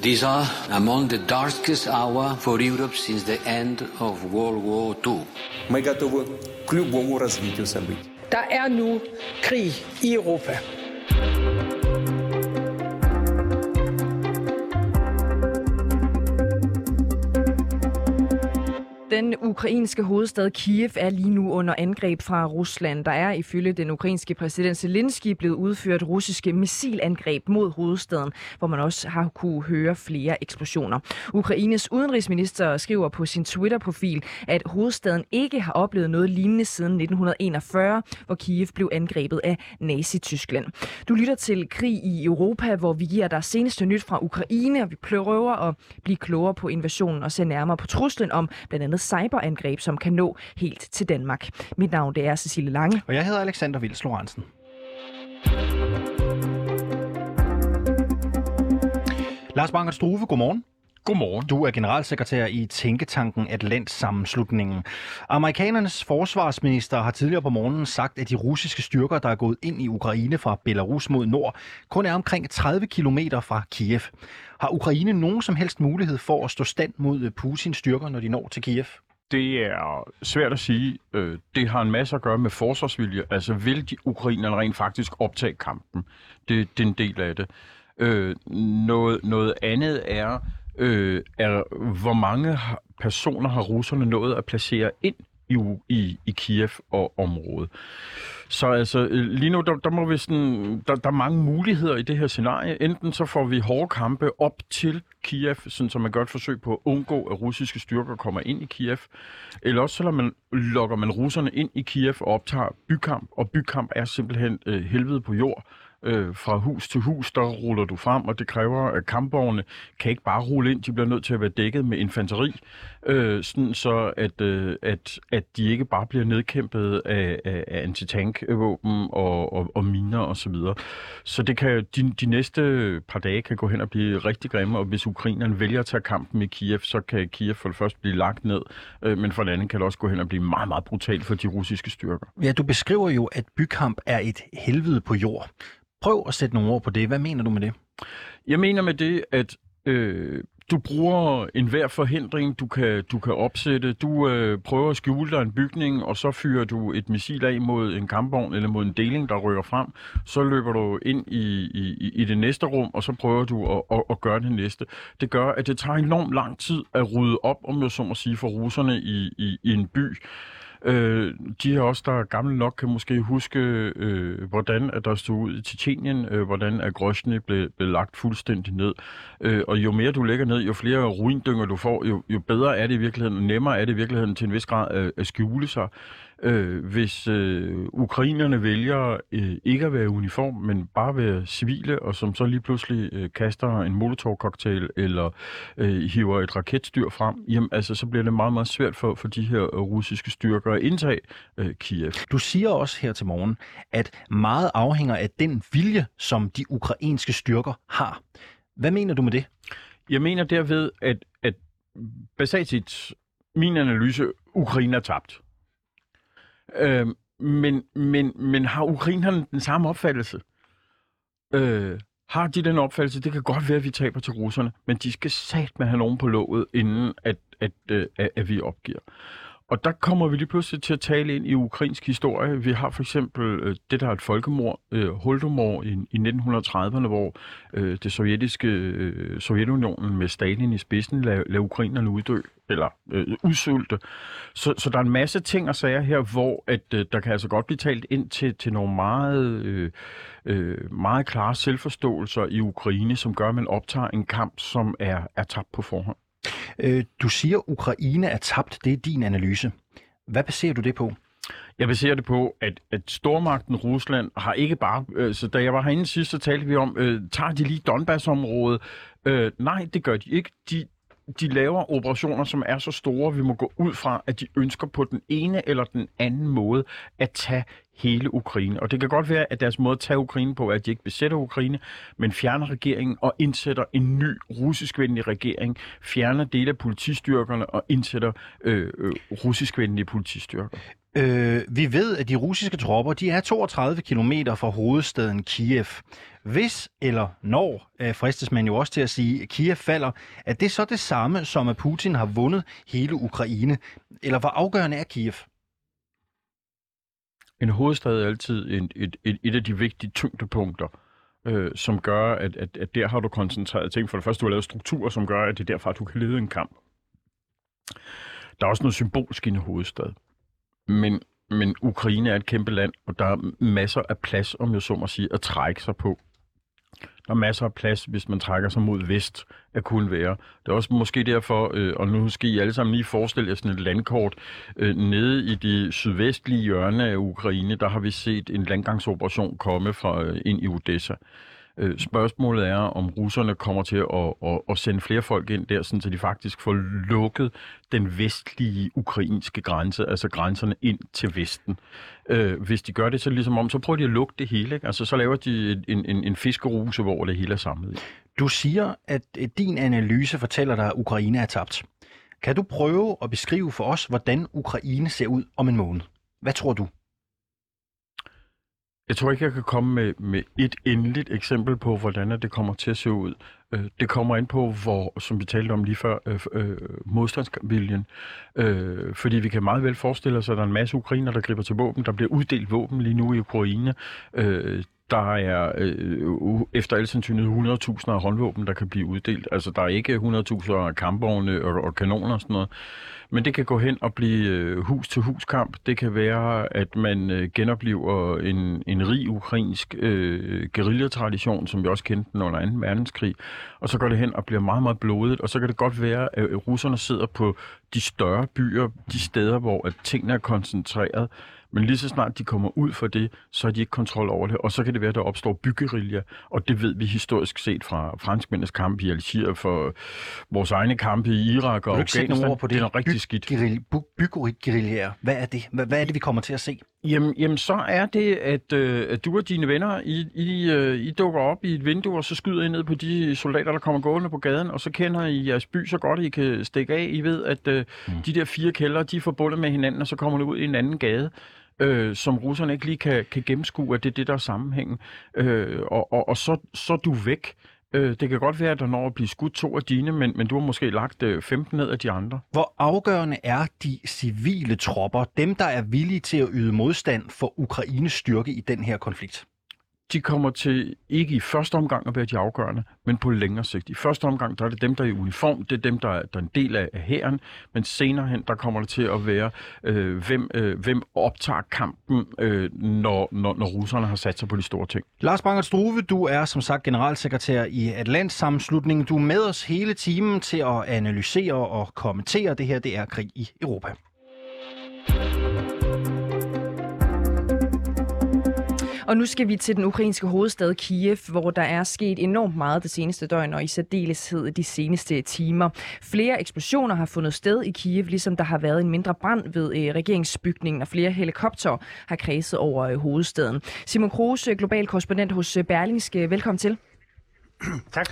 These are among the darkest hour for Europe since the end of World War II. Мы готовы к любому развитию событий. Der er nu krig i Europa. Ukrainske hovedstad Kiev er lige nu under angreb fra Rusland. Der er ifølge den ukrainske præsident Zelensky blevet udført russiske missilangreb mod hovedstaden, hvor man også har kunne høre flere eksplosioner. Ukraines udenrigsminister skriver på sin Twitter-profil, at hovedstaden ikke har oplevet noget lignende siden 1941, hvor Kiev blev angrebet af Nazi-Tyskland. Du lytter til Krig i Europa, hvor vi giver dig seneste nyt fra Ukraine, og vi prøver at blive klogere på invasionen og se nærmere på truslen om blandt andet cyber cyberangreb, som kan nå helt til Danmark. Mit navn det er Cecilie Lange. Og jeg hedder Alexander Vils Lorentzen. Lars Bankert Struve, godmorgen. Godmorgen. Du er generalsekretær i Tænketanken Atlantsammenslutningen. Amerikanernes forsvarsminister har tidligere på morgenen sagt, at de russiske styrker, der er gået ind i Ukraine fra Belarus mod nord, kun er omkring 30 km fra Kiev. Har Ukraine nogen som helst mulighed for at stå stand mod Putins styrker, når de når til Kiev? Det er svært at sige. Øh, det har en masse at gøre med forsvarsvilje. Altså vil de ukrainerne rent faktisk optage kampen? Det, det er en del af det. Øh, noget, noget andet er, øh, er, hvor mange personer har russerne nået at placere ind i, i, i Kiev og området. Så altså, øh, lige nu, der, der, må vi sådan, der, der er mange muligheder i det her scenarie. Enten så får vi hårde kampe op til Kiev, sådan så man gør et forsøg på at undgå, at russiske styrker kommer ind i Kiev. Eller også så man, lokker man russerne ind i Kiev og optager bykamp. Og bykamp er simpelthen øh, helvede på jord øh, fra hus til hus, der ruller du frem, og det kræver, at kampvogne kan ikke bare rulle ind, de bliver nødt til at være dækket med infanteri, øh, sådan så at, øh, at, at de ikke bare bliver nedkæmpet af, af, af antitankvåben og, og, og miner osv. Så, videre. så det kan, de, de næste par dage kan gå hen og blive rigtig grimme, og hvis ukrainerne vælger at tage kampen i Kiev, så kan Kiev for det første blive lagt ned, øh, men for det andet kan det også gå hen og blive meget, meget brutalt for de russiske styrker. Ja, du beskriver jo, at bykamp er et helvede på jord. Prøv at sætte nogle ord på det. Hvad mener du med det? Jeg mener med det, at øh, du bruger enhver forhindring, du kan, du kan opsætte. Du øh, prøver at skjule dig en bygning, og så fyrer du et missil af mod en kampvogn eller mod en deling, der rykker frem. Så løber du ind i, i, i det næste rum, og så prøver du at, at, at gøre det næste. Det gør, at det tager enormt lang tid at rydde op, om jeg så må sige, for russerne i, i, i en by. Øh, de af os, der er gamle nok, kan måske huske, øh, hvordan at der stod ud i Titanien, øh, hvordan at Grosny blev, blev lagt fuldstændig ned. Øh, og jo mere du lægger ned, jo flere ruindynger du får, jo, jo bedre er det i virkeligheden, og nemmere er det i virkeligheden til en vis grad øh, at skjule sig øh, hvis øh, ukrainerne vælger øh, ikke at være uniform, men bare være civile, og som så lige pludselig øh, kaster en molotov-cocktail eller øh, hiver et raketstyr frem, jamen altså, så bliver det meget, meget svært for, for de her øh, russiske styrker at indtage øh, Kiev. Du siger også her til morgen, at meget afhænger af den vilje, som de ukrainske styrker har. Hvad mener du med det? Jeg mener derved, at, at basalt set, min analyse, Ukraine er tabt. Øh, men, men, men har ukrainerne den samme opfattelse? Øh, har de den opfattelse? Det kan godt være, at vi taber til russerne, men de skal sat med have nogen på låget, inden at, at, at, at, at vi opgiver. Og der kommer vi lige pludselig til at tale ind i ukrainsk historie. Vi har for eksempel øh, det, der er et folkemord, øh, Holodomor i, i 1930'erne, hvor øh, det sovjetiske øh, Sovjetunionen med Stalin i spidsen lader lad ukrainerne uddø, eller øh, udsulte. Så, så der er en masse ting og sager her, hvor at, øh, der kan altså godt blive talt ind til, til nogle meget, øh, øh, meget klare selvforståelser i Ukraine, som gør, at man optager en kamp, som er, er tabt på forhånd. Øh, du siger, Ukraine er tabt. Det er din analyse. Hvad baserer du det på? Jeg baserer det på, at, at stormagten Rusland har ikke bare... Øh, så da jeg var herinde sidst, så talte vi om, øh, tager de lige Donbass-området? Øh, nej, det gør de ikke. De, de laver operationer, som er så store, vi må gå ud fra, at de ønsker på den ene eller den anden måde at tage hele Ukraine. Og det kan godt være, at deres måde at tage Ukraine på er, at de ikke besætter Ukraine, men fjerner regeringen og indsætter en ny russiskvenlig regering, fjerner dele af politistyrkerne og indsætter øh, øh, russiskvenlige politistyrker. Øh, vi ved, at de russiske tropper de er 32 km fra hovedstaden Kiev. Hvis eller når, øh, fristes man jo også til at sige, at Kiev falder, er det så det samme, som at Putin har vundet hele Ukraine? Eller hvor afgørende er Kiev? En hovedstad er altid en, et, et, et af de vigtige tyngdepunkter, øh, som gør, at, at, at der har du koncentreret ting. For det første, du har lavet strukturer, som gør, at det er derfra, du kan lede en kamp. Der er også noget symbolsk i en hovedstad. Men, men Ukraine er et kæmpe land, og der er masser af plads, om jeg så må sige, at trække sig på. Der er masser af plads, hvis man trækker sig mod vest, at kunne være. Det er også måske derfor, øh, og nu skal I alle sammen lige forestille jer sådan et landkort, øh, nede i det sydvestlige hjørne af Ukraine, der har vi set en landgangsoperation komme fra øh, ind i Odessa. Øh, spørgsmålet er, om russerne kommer til at, at, at sende flere folk ind der, sådan, så de faktisk får lukket den vestlige ukrainske grænse, altså grænserne ind til Vesten. Øh, hvis de gør det, så ligesom om, så prøver de at lukke det hele. Ikke? Altså, så laver de en, en, en fiskeruse, hvor det hele er samlet. Du siger, at øh, din analyse fortæller dig, at Ukraine er tabt. Kan du prøve at beskrive for os, hvordan Ukraine ser ud om en måned? Hvad tror du? Jeg tror ikke, jeg kan komme med, med et endeligt eksempel på, hvordan det kommer til at se ud. Øh, det kommer ind på, hvor, som vi talte om lige før, øh, øh, modstandsviljen. Øh, fordi vi kan meget vel forestille os, at der er en masse ukrainer, der griber til våben. Der bliver uddelt våben lige nu i Ukraine. Øh, der er øh, øh, efter al sandsynlighed 100.000 af håndvåben, der kan blive uddelt. Altså, der er ikke 100.000 af kampvogne og, og kanoner og sådan noget. Men det kan gå hen og blive øh, hus-til-hus-kamp. Det kan være, at man øh, genoplever en, en rig ukrainsk øh, guerillatradition, som vi også kendte den under 2. verdenskrig. Og så går det hen og bliver meget, meget blodet. Og så kan det godt være, at øh, russerne sidder på de større byer, de steder, hvor at tingene er koncentreret. Men lige så snart de kommer ud for det, så har de ikke kontrol over det, og så kan det være, at der opstår byggeriljer, og det ved vi historisk set fra franskmændenes kamp i Algier, for vores egne kampe i Irak og Afghanistan. på det? Det er rigtig skidt. Byggeriljer, hvad er det? Hvad er det, vi kommer til at se? Jamen, jamen så er det, at, øh, at du og dine venner, I, I, øh, I dukker op i et vindue, og så skyder I ned på de soldater, der kommer gående på gaden, og så kender I jeres by så godt, at I kan stikke af. I ved, at øh, mm. de der fire kældre, de er forbundet med hinanden, og så kommer du ud i en anden gade øh, som russerne ikke lige kan, kan gennemskue, at det er det, der er sammenhængen. Øh, og, og, og så, så er du væk. Øh, det kan godt være, at der når at blive skudt to af dine, men, men du har måske lagt øh, 15 ned af de andre. Hvor afgørende er de civile tropper, dem der er villige til at yde modstand for Ukraines styrke i den her konflikt? De kommer til ikke i første omgang at være de afgørende, men på længere sigt. I første omgang, der er det dem, der er i uniform, det er dem, der er, der er en del af, hæren, men senere hen, der kommer det til at være, øh, hvem, øh, hvem optager kampen, øh, når, når, når russerne har sat sig på de store ting. Lars Bangert Struve, du er som sagt generalsekretær i Atlantsammenslutningen. Du er med os hele timen til at analysere og kommentere det her. Det er krig i Europa. Og nu skal vi til den ukrainske hovedstad Kiev, hvor der er sket enormt meget det seneste døgn, og i særdeleshed de seneste timer. Flere eksplosioner har fundet sted i Kiev, ligesom der har været en mindre brand ved øh, regeringsbygningen, og flere helikopter har kredset over øh, hovedstaden. Simon Kruse, global korrespondent hos øh, Berlingske. Velkommen til. Tak.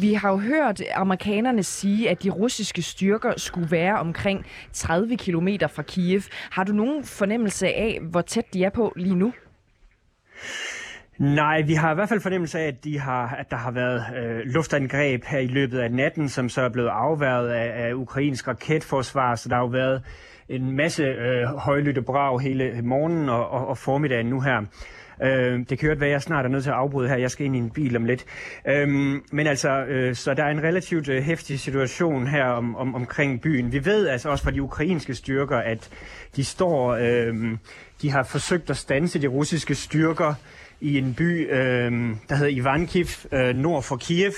vi har jo hørt amerikanerne sige, at de russiske styrker skulle være omkring 30 km fra Kiev. Har du nogen fornemmelse af, hvor tæt de er på lige nu? Nej, vi har i hvert fald fornemmelse af, at, de har, at der har været øh, luftangreb her i løbet af natten, som så er blevet afværget af, af ukrainsk raketforsvar, så der har jo været en masse øh, højlytte brag hele morgenen og, og, og formiddagen nu her. Øh, det kan jo være, at jeg snart er nødt til at afbryde her. Jeg skal ind i en bil om lidt. Øh, men altså, øh, så der er en relativt øh, hæftig situation her om, om, omkring byen. Vi ved altså også fra de ukrainske styrker, at de står, øh, de har forsøgt at stanse de russiske styrker i en by, øh, der hedder Ivankiv, øh, nord for Kiev,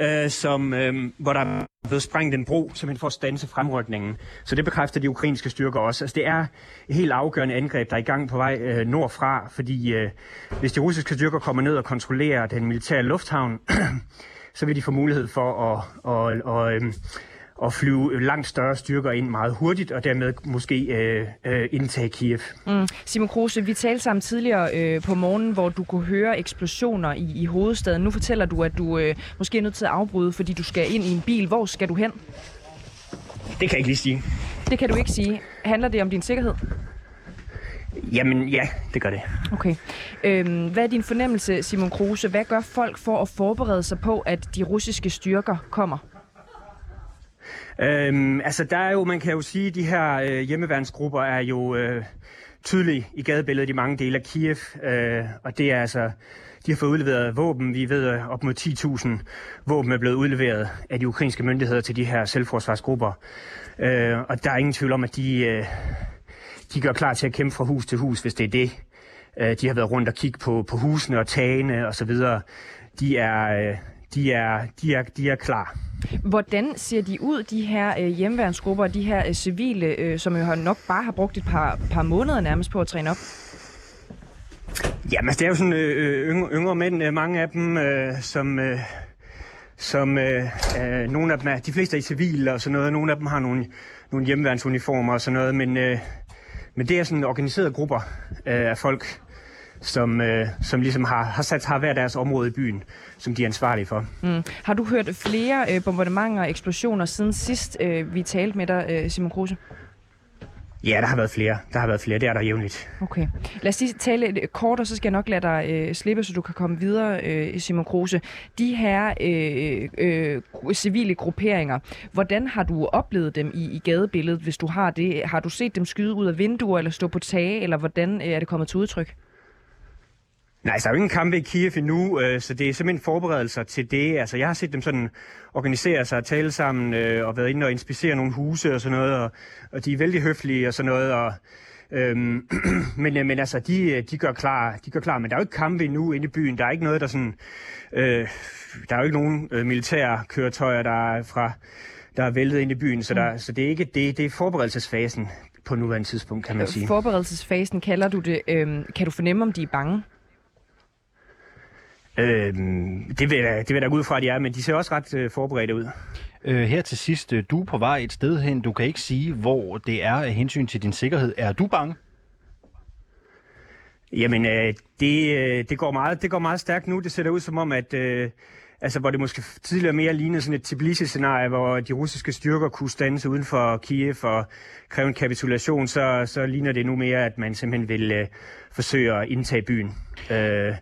øh, som, øh, hvor der er blevet sprængt en bro, simpelthen for at stanse fremrykningen. Så det bekræfter de ukrainske styrker også. Altså, det er et helt afgørende angreb, der er i gang på vej øh, nordfra, fordi øh, hvis de russiske styrker kommer ned og kontrollerer den militære lufthavn, så vil de få mulighed for at, at, at, at at flyve langt større styrker ind meget hurtigt, og dermed måske øh, øh, indtage Kiev. Mm. Simon Kruse, vi talte sammen tidligere øh, på morgen, hvor du kunne høre eksplosioner i, i hovedstaden. Nu fortæller du, at du øh, måske er nødt til at afbryde, fordi du skal ind i en bil. Hvor skal du hen? Det kan jeg ikke lige sige. Det kan du ikke sige. Handler det om din sikkerhed? Jamen ja, det gør det. Okay. Øhm, hvad er din fornemmelse, Simon Kruse? Hvad gør folk for at forberede sig på, at de russiske styrker kommer? Øhm, altså der er jo, man kan jo sige, at de her øh, hjemmeværnsgrupper er jo øh, tydelige i gadebilledet i mange dele af Kiev. Øh, og det er altså, de har fået udleveret våben. Vi ved, at op mod 10.000 våben er blevet udleveret af de ukrainske myndigheder til de her selvforsvarsgrupper. Øh, og der er ingen tvivl om, at de, øh, de gør klar til at kæmpe fra hus til hus, hvis det er det. Øh, de har været rundt og kigge på, på husene og tagene og så videre. De er, øh, de er, de er, de er klar. Hvordan ser de ud, de her øh, hjemmeværnsgrupper, de her øh, civile, øh, som jo har nok bare har brugt et par, par måneder nærmest på at træne op? Jamen, altså, det er jo sådan øh, yngre, yngre mænd, øh, mange af dem, øh, som, øh, som øh, øh, nogle af dem er, de fleste er i civil og sådan noget, nogle af dem har nogle, nogle hjemmeværnsuniformer og sådan noget, men, øh, men det er sådan organiserede grupper øh, af folk, som, øh, som ligesom har, har sat har hver deres område i byen, som de er ansvarlige for. Mm. Har du hørt flere øh, bombardementer og eksplosioner siden sidst, øh, vi talte med dig, øh, Simon Kruse? Ja, der har været flere. Der har været flere. Det er der jævnligt. Okay. Lad os lige tale lidt kort, og så skal jeg nok lade dig øh, slippe, så du kan komme videre, øh, Simon Kruse. De her øh, øh, civile grupperinger, hvordan har du oplevet dem i, i gadebilledet, hvis du har det? Har du set dem skyde ud af vinduer, eller stå på tage, eller hvordan øh, er det kommet til udtryk? Nej, så er jo ingen kampe i Kiev endnu, øh, så det er simpelthen forberedelser til det. Altså, jeg har set dem sådan organisere sig og tale sammen, øh, og været inde og inspicere nogle huse og sådan noget, og, og de er vældig høflige og sådan noget, og, øhm, men, øh, men altså, de, de, gør klar, de gør klar, men der er jo ikke kampe endnu inde i byen. Der er ikke noget, der sådan, øh, der er jo ikke nogen øh, militære køretøjer, der er fra, der er væltet ind i byen, så, der, mm. så det er ikke det, det er forberedelsesfasen på nuværende tidspunkt, kan man sige. Forberedelsesfasen kalder du det. Øhm, kan du fornemme, om de er bange? Øhm, det, vil det vil jeg da gå ud fra, at de er, men de ser også ret øh, forberedte ud. Øh, her til sidst, øh, du er på vej et sted hen. Du kan ikke sige, hvor det er af hensyn til din sikkerhed. Er du bange? Jamen, øh, det, øh, det, går meget, det går meget stærkt nu. Det ser ud som om, at øh, altså, hvor det måske tidligere mere lignede sådan et Tbilisi-scenarie, hvor de russiske styrker kunne stande uden for Kiev og kræve en kapitulation, så, så ligner det nu mere, at man simpelthen vil øh, forsøge at indtage byen. Øh,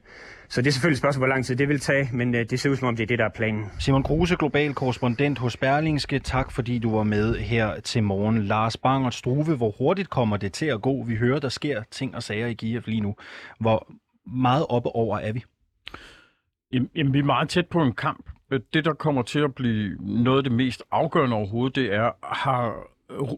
så det er selvfølgelig et spørgsmål, hvor lang tid det vil tage, men øh, det ser ud som om, det er det, der er planen. Simon Kruse, global korrespondent hos Berlingske. Tak fordi du var med her til morgen. Lars Bangert Struve, hvor hurtigt kommer det til at gå? Vi hører, der sker ting og sager i Kiev lige nu. Hvor meget oppe over er vi? Jamen, vi er meget tæt på en kamp. Det, der kommer til at blive noget af det mest afgørende overhovedet, det er, har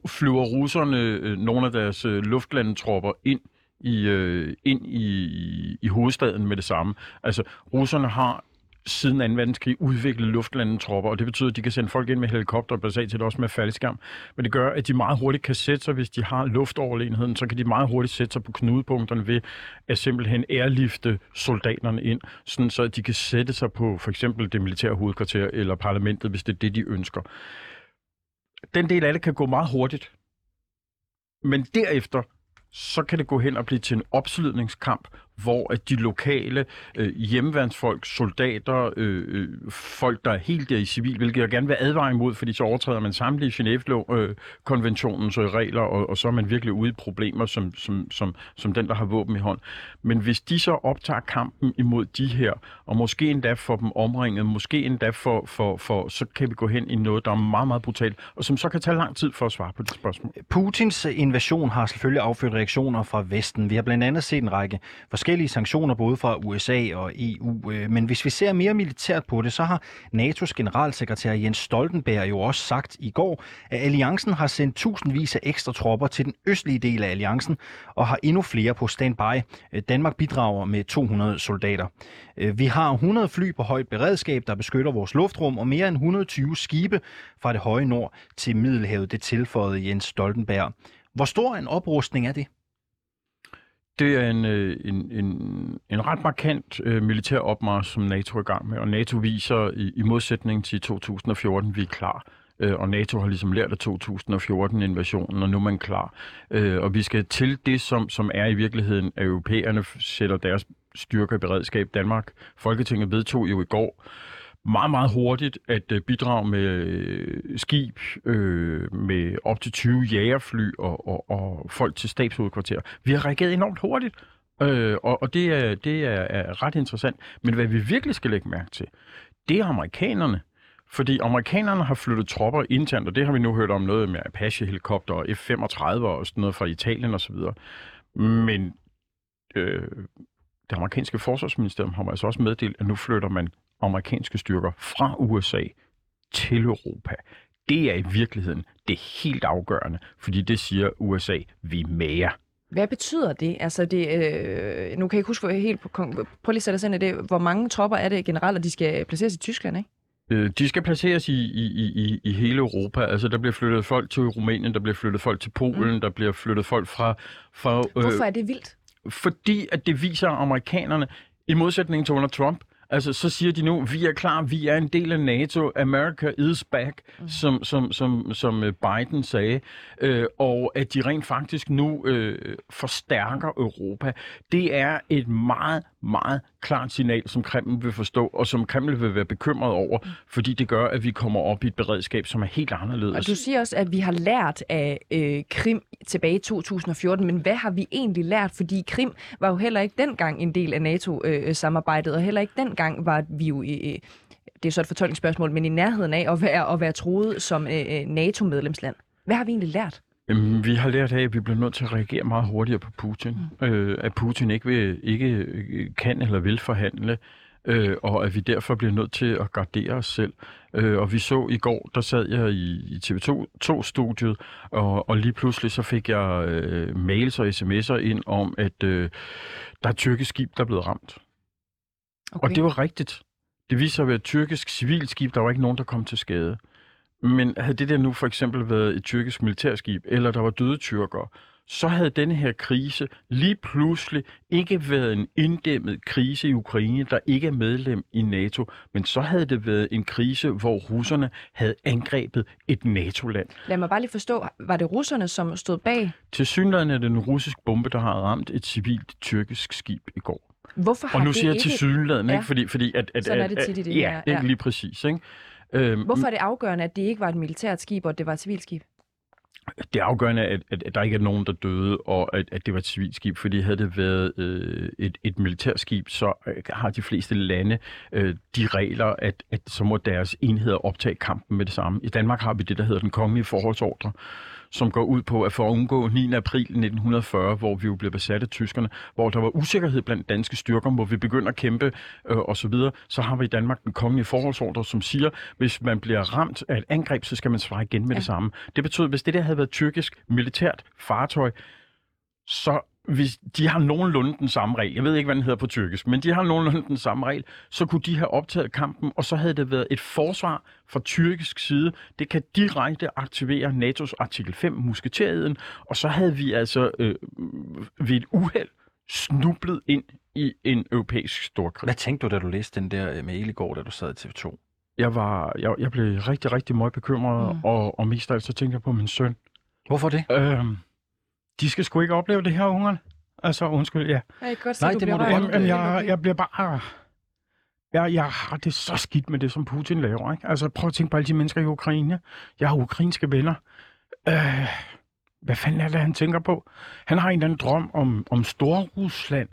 flyver russerne øh, nogle af deres øh, luftlandetropper ind i, øh, ind i, i hovedstaden med det samme. Altså, russerne har siden 2. verdenskrig udviklet luftlandetropper, og det betyder, at de kan sende folk ind med helikopter, basalt set også med faldskærm. Men det gør, at de meget hurtigt kan sætte sig, hvis de har luftoverlegenheden, så kan de meget hurtigt sætte sig på knudepunkterne ved at simpelthen airlifte soldaterne ind, sådan så de kan sætte sig på for eksempel det militære hovedkvarter eller parlamentet, hvis det er det, de ønsker. Den del af det kan gå meget hurtigt. Men derefter, så kan det gå hen og blive til en opslidningskamp, hvor at de lokale øh, hjemmeværnsfolk, soldater, øh, øh, folk, der er helt der i civil, hvilket jeg gerne vil advare imod, fordi så overtræder man samtlige Genève-konventionens øh, øh, regler, og, og så er man virkelig ude i problemer som, som, som, som den, der har våben i hånd. Men hvis de så optager kampen imod de her, og måske endda får dem omringet, måske endda for, for, for, så kan vi gå hen i noget, der er meget, meget brutalt, og som så kan tage lang tid for at svare på det spørgsmål. Putins invasion har selvfølgelig affødt reaktioner fra Vesten. Vi har blandt andet set en række forskellige sanktioner både fra USA og EU. Øh, men hvis vi ser mere militært på det, så har NATO's generalsekretær Jens Stoltenberg jo også sagt i går, at alliancen har sendt tusindvis af ekstra tropper til den østlige del af alliancen og har endnu flere på standby. Øh, Danmark bidrager med 200 soldater. Øh, vi har 100 fly på højt beredskab, der beskytter vores luftrum, og mere end 120 skibe fra det høje nord til Middelhavet, det tilføjede Jens Stoltenberg. Hvor stor en oprustning er det? Det er en, øh, en, en, en ret markant øh, militær opmarsch, som NATO er i gang med, og NATO viser i, i modsætning til 2014, vi er klar. Øh, og NATO har ligesom lært af 2014-invasionen, og nu er man klar. Øh, og vi skal til det, som, som er i virkeligheden, at europæerne sætter deres styrker i beredskab. Danmark, Folketinget vedtog jo i går meget, meget hurtigt at øh, bidrage med øh, skib, øh, med op til 20 jægerfly og, og, og folk til stabshovedkvarter. Vi har reageret enormt hurtigt, øh, og, og det, er, det er, er ret interessant. Men hvad vi virkelig skal lægge mærke til, det er amerikanerne. Fordi amerikanerne har flyttet tropper internt, og det har vi nu hørt om noget med Apache-helikopter og F-35 og sådan noget fra Italien osv. Men øh, det amerikanske forsvarsministerium har altså også meddelt, at nu flytter man amerikanske styrker fra USA til Europa. Det er i virkeligheden det helt afgørende, fordi det siger USA, vi er mere. Hvad betyder det? Altså det, øh, nu kan jeg ikke huske helt på, prøv lige at sætte os ind i det. Hvor mange tropper er det generelt, at de skal placeres i Tyskland, ikke? Øh, de skal placeres i, i, i, i hele Europa. Altså, der bliver flyttet folk til Rumænien, der bliver flyttet folk til Polen, mm. der bliver flyttet folk fra... fra øh, Hvorfor er det vildt? Fordi at det viser amerikanerne, i modsætning til under Trump, Altså, så siger de nu, vi er klar, vi er en del af NATO, America is back, mm. som, som, som, som øh, Biden sagde, øh, og at de rent faktisk nu øh, forstærker Europa. Det er et meget, meget klart signal, som Kreml vil forstå, og som Kreml vil være bekymret over, fordi det gør, at vi kommer op i et beredskab, som er helt anderledes. Og du siger også, at vi har lært af øh, Krim tilbage i 2014, men hvad har vi egentlig lært? Fordi Krim var jo heller ikke dengang en del af NATO-samarbejdet, øh, øh og heller ikke dengang var vi jo i, det er så et fortolkningsspørgsmål, men i nærheden af at være, at være troet som øh, øh NATO-medlemsland. Hvad har vi egentlig lært? Jamen, vi har lært af, at vi bliver nødt til at reagere meget hurtigere på Putin. Mm. Øh, at Putin ikke, vil, ikke øh, kan eller vil forhandle, øh, og at vi derfor bliver nødt til at gardere os selv. Øh, og vi så i går, der sad jeg i, i TV2-studiet, og, og lige pludselig så fik jeg øh, mails og sms'er ind om, at øh, der er et tyrkisk skib, der er blevet ramt. Okay. Og det var rigtigt. Det viser sig at være et tyrkisk civilskib. Der var ikke nogen, der kom til skade. Men havde det der nu for eksempel været et tyrkisk militærskib, eller der var døde tyrkere, så havde denne her krise lige pludselig ikke været en inddæmmet krise i Ukraine, der ikke er medlem i NATO, men så havde det været en krise, hvor russerne havde angrebet et NATO-land. Lad mig bare lige forstå, var det russerne, som stod bag? Til synligheden er det en russisk bombe, der har ramt et civilt tyrkisk skib i går. Hvorfor har og nu det siger jeg ikke... til sydenladen, ja. ikke? Fordi, fordi at, at, Sådan er det tit i det. Ja, det er lige præcis. Ikke? Øhm, Hvorfor er det afgørende, at det ikke var et militært skib, og at det var et civilt skib? Det er afgørende, at, at, at der ikke er nogen, der døde, og at, at det var et civilt skib, fordi havde det været øh, et, et militærskib, så øh, har de fleste lande øh, de regler, at, at så må deres enheder optage kampen med det samme. I Danmark har vi det, der hedder den kongelige forholdsordre, som går ud på at for at undgå 9. april 1940, hvor vi jo blev besat af tyskerne, hvor der var usikkerhed blandt danske styrker, hvor vi begynder at kæmpe øh, osv., så, så har vi i Danmark den kongelige forholdsordre, som siger, hvis man bliver ramt af et angreb, så skal man svare igen med ja. det samme. Det betyder, hvis det der havde været tyrkisk militært fartøj, så hvis de har nogenlunde den samme regel, jeg ved ikke, hvad den hedder på tyrkisk, men de har nogenlunde den samme regel, så kunne de have optaget kampen, og så havde det været et forsvar fra tyrkisk side. Det kan direkte aktivere NATO's artikel 5, musketeriden, og så havde vi altså øh, ved et uheld snublet ind i en europæisk storkrig. Hvad tænkte du, da du læste den der mail i går, da du sad i TV2? Jeg, var, jeg, jeg blev rigtig, rigtig meget bekymret, mm. og, og mest af alt så tænkte jeg på min søn. Hvorfor det? Øhm, de skal sgu ikke opleve det her, ungerne. Altså, undskyld, ja. Jeg godt se, Nej, det må du godt. Jamen, jeg, jeg bliver bare... Jeg, jeg har det så skidt med det, som Putin laver. Ikke? Altså, prøv at tænke på alle de mennesker i Ukraine. Jeg har ukrainske venner. Øh, hvad fanden er det, han tænker på? Han har en eller anden drøm om, om Storrusland,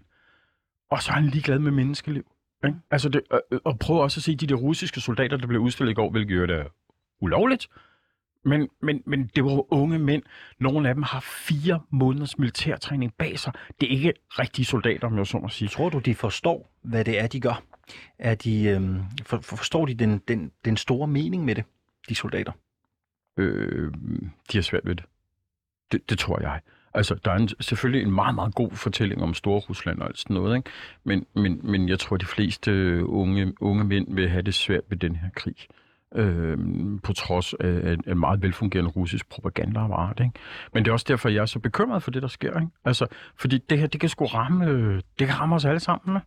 og så er han ligeglad med menneskeliv. Ikke? Altså det, øh, og prøv også at se de der russiske soldater, der blev udstillet i går, hvilket gør det ulovligt. Men, men, men det var unge mænd. Nogle af dem har fire måneders militærtræning bag sig. Det er ikke rigtige soldater, om jeg så må sige. Tror du, de forstår, hvad det er, de gør? Er de, øhm, for, forstår de den, den, den store mening med det, de soldater? Øh, de har svært ved det. det. Det tror jeg. Altså, der er en, selvfølgelig en meget, meget god fortælling om Storrusland og alt sådan noget, ikke? Men, men, men jeg tror, de fleste unge, unge mænd vil have det svært ved den her krig øh, på trods af en meget velfungerende russisk propagandaapparat. Ikke? Men det er også derfor, jeg er så bekymret for det, der sker. Ikke? Altså, fordi det her, det kan sgu ramme, øh, det kan ramme os alle sammen med,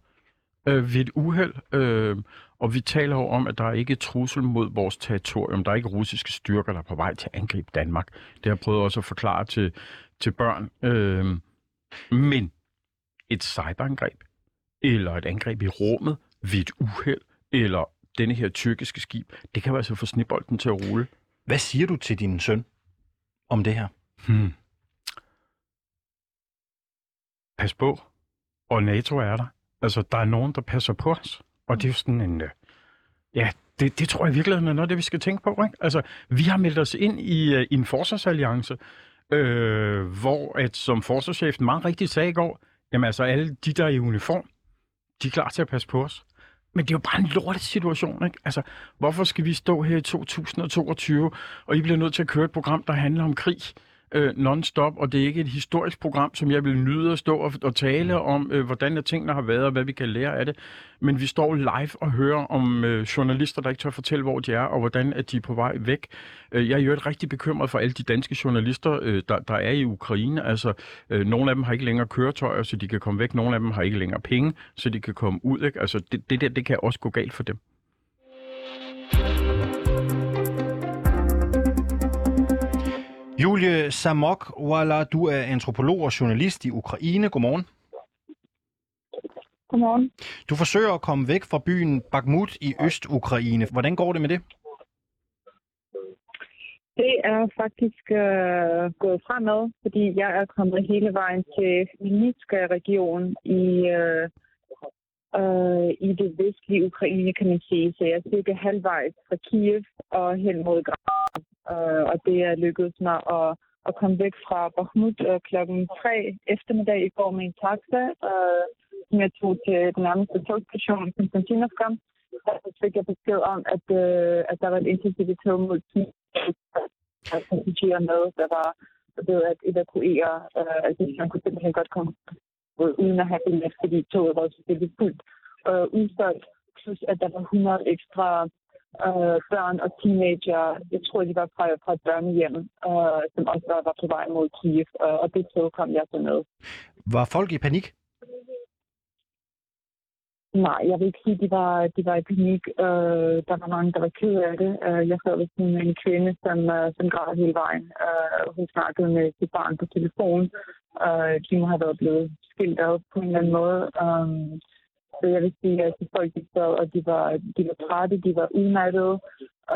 øh, ved et uheld. Øh, og vi taler jo om, at der er ikke er trussel mod vores territorium. Der er ikke russiske styrker, der er på vej til at angribe Danmark. Det har jeg prøvet også at forklare til, til børn. Øh, men et cyberangreb, eller et angreb i rummet ved et uheld, eller denne her tyrkiske skib, det kan jo altså få snibolden til at rulle. Hvad siger du til din søn om det her? Hmm. Pas på. Og NATO er der. Altså, der er nogen, der passer på os. Og det er jo sådan en... Øh, ja, det, det tror jeg virkelig er noget det, vi skal tænke på. Ikke? Altså, vi har meldt os ind i, øh, i en forsvarsalliance, øh, hvor at, som forsvarschefen meget rigtigt sagde i går, jamen altså alle de, der er i uniform, de er klar til at passe på os. Men det er jo bare en lortet situation, ikke? Altså, hvorfor skal vi stå her i 2022, og I bliver nødt til at køre et program, der handler om krig? Øh, non-stop, og det er ikke et historisk program, som jeg vil nyde at stå og, og tale om, øh, hvordan tingene har været, og hvad vi kan lære af det. Men vi står live og hører om øh, journalister, der ikke tør fortælle, hvor de er, og hvordan at de er på vej væk. Øh, jeg er jo rigtig bekymret for alle de danske journalister, øh, der, der er i Ukraine. Altså, øh, nogle af dem har ikke længere køretøjer, så de kan komme væk. Nogle af dem har ikke længere penge, så de kan komme ud. Ikke? Altså, det, det der, det kan også gå galt for dem. Julie Samok Walla, du er antropolog og journalist i Ukraine. Godmorgen. Godmorgen. Du forsøger at komme væk fra byen Bakhmut i Øst-Ukraine. Hvordan går det med det? Det er faktisk øh, gået fremad, fordi jeg er kommet hele vejen til Minitska region i, øh, øh, i det vestlige Ukraine, kan man sige. Så jeg er cirka halvvejs fra Kiev og hen mod Grad øh, og det er lykkedes mig at, at komme væk fra Bakhmut øh, klokken 3 eftermiddag i går med en taxa, øh, som jeg tog til den nærmeste togstation, Konstantinovka. Så fik jeg besked om, at, øh, at der var et intensivt tog mod passagerer med, der var ved at evakuere. Øh, altså, man kunne simpelthen godt komme uden at have billet, fordi toget var selvfølgelig fuldt øh, udsolgt. Plus at der var 100 ekstra øh, børn og teenager. Jeg tror, de var fra, fra et børnehjem, øh, som også var, var på vej mod Kiev, øh, og det tog kom jeg så med. Var folk i panik? Nej, jeg vil ikke sige, at de var, de var i panik. Øh, der var mange, der var ked af det. Øh, jeg sad sådan en kvinde, som, øh, som græd hele vejen. Øh, hun snakkede med sit barn på telefon. Øh, de må have været blevet skilt ad på en eller anden måde. Øh, så jeg vil sige, at folk de sad, og de var, de var trætte, de var udmattede.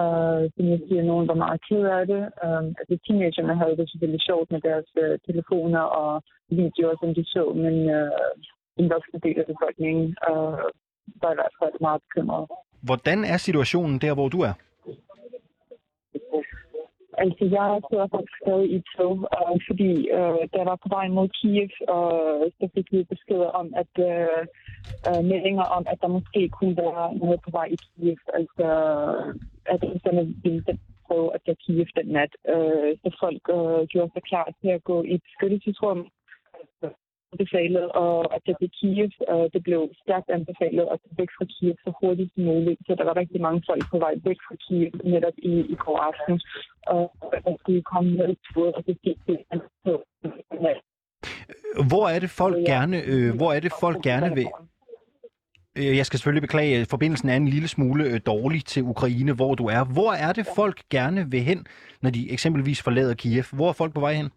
Uh, som jeg siger, nogen var meget ked af det. Um, altså teenagerne havde det selvfølgelig sjovt med deres uh, telefoner og videoer, som de så, men uh, en voksen del af befolkningen uh, var i hvert fald meget bekymret. Hvordan er situationen der, hvor du er? Altså, jeg sidder faktisk stadig i tog, øh, fordi øh, da jeg var på vej mod Kiev, og så fik vi besked om, at øh, øh, meldinger om, at der måske kunne være noget på vej i Kiev. Altså, at sådan ville prøve at tage Kiev den nat. Øh, så folk øh, gjorde sig klar til at gå i et beskyttelsesrum anbefalet at, at tage til Kiev. og Det blev stærkt anbefalet at tage væk fra Kiev så hurtigt som muligt. Så der var rigtig mange folk på vej væk fra Kiev netop i, i går aften. Og at de komme med tur, og det gik til Hvor er det folk gerne, øh, hvor er det folk gerne vil, øh, jeg skal selvfølgelig beklage, at forbindelsen er en lille smule øh, dårlig til Ukraine, hvor du er. Hvor er det folk gerne vil hen, når de eksempelvis forlader Kiev? Hvor er folk på vej hen?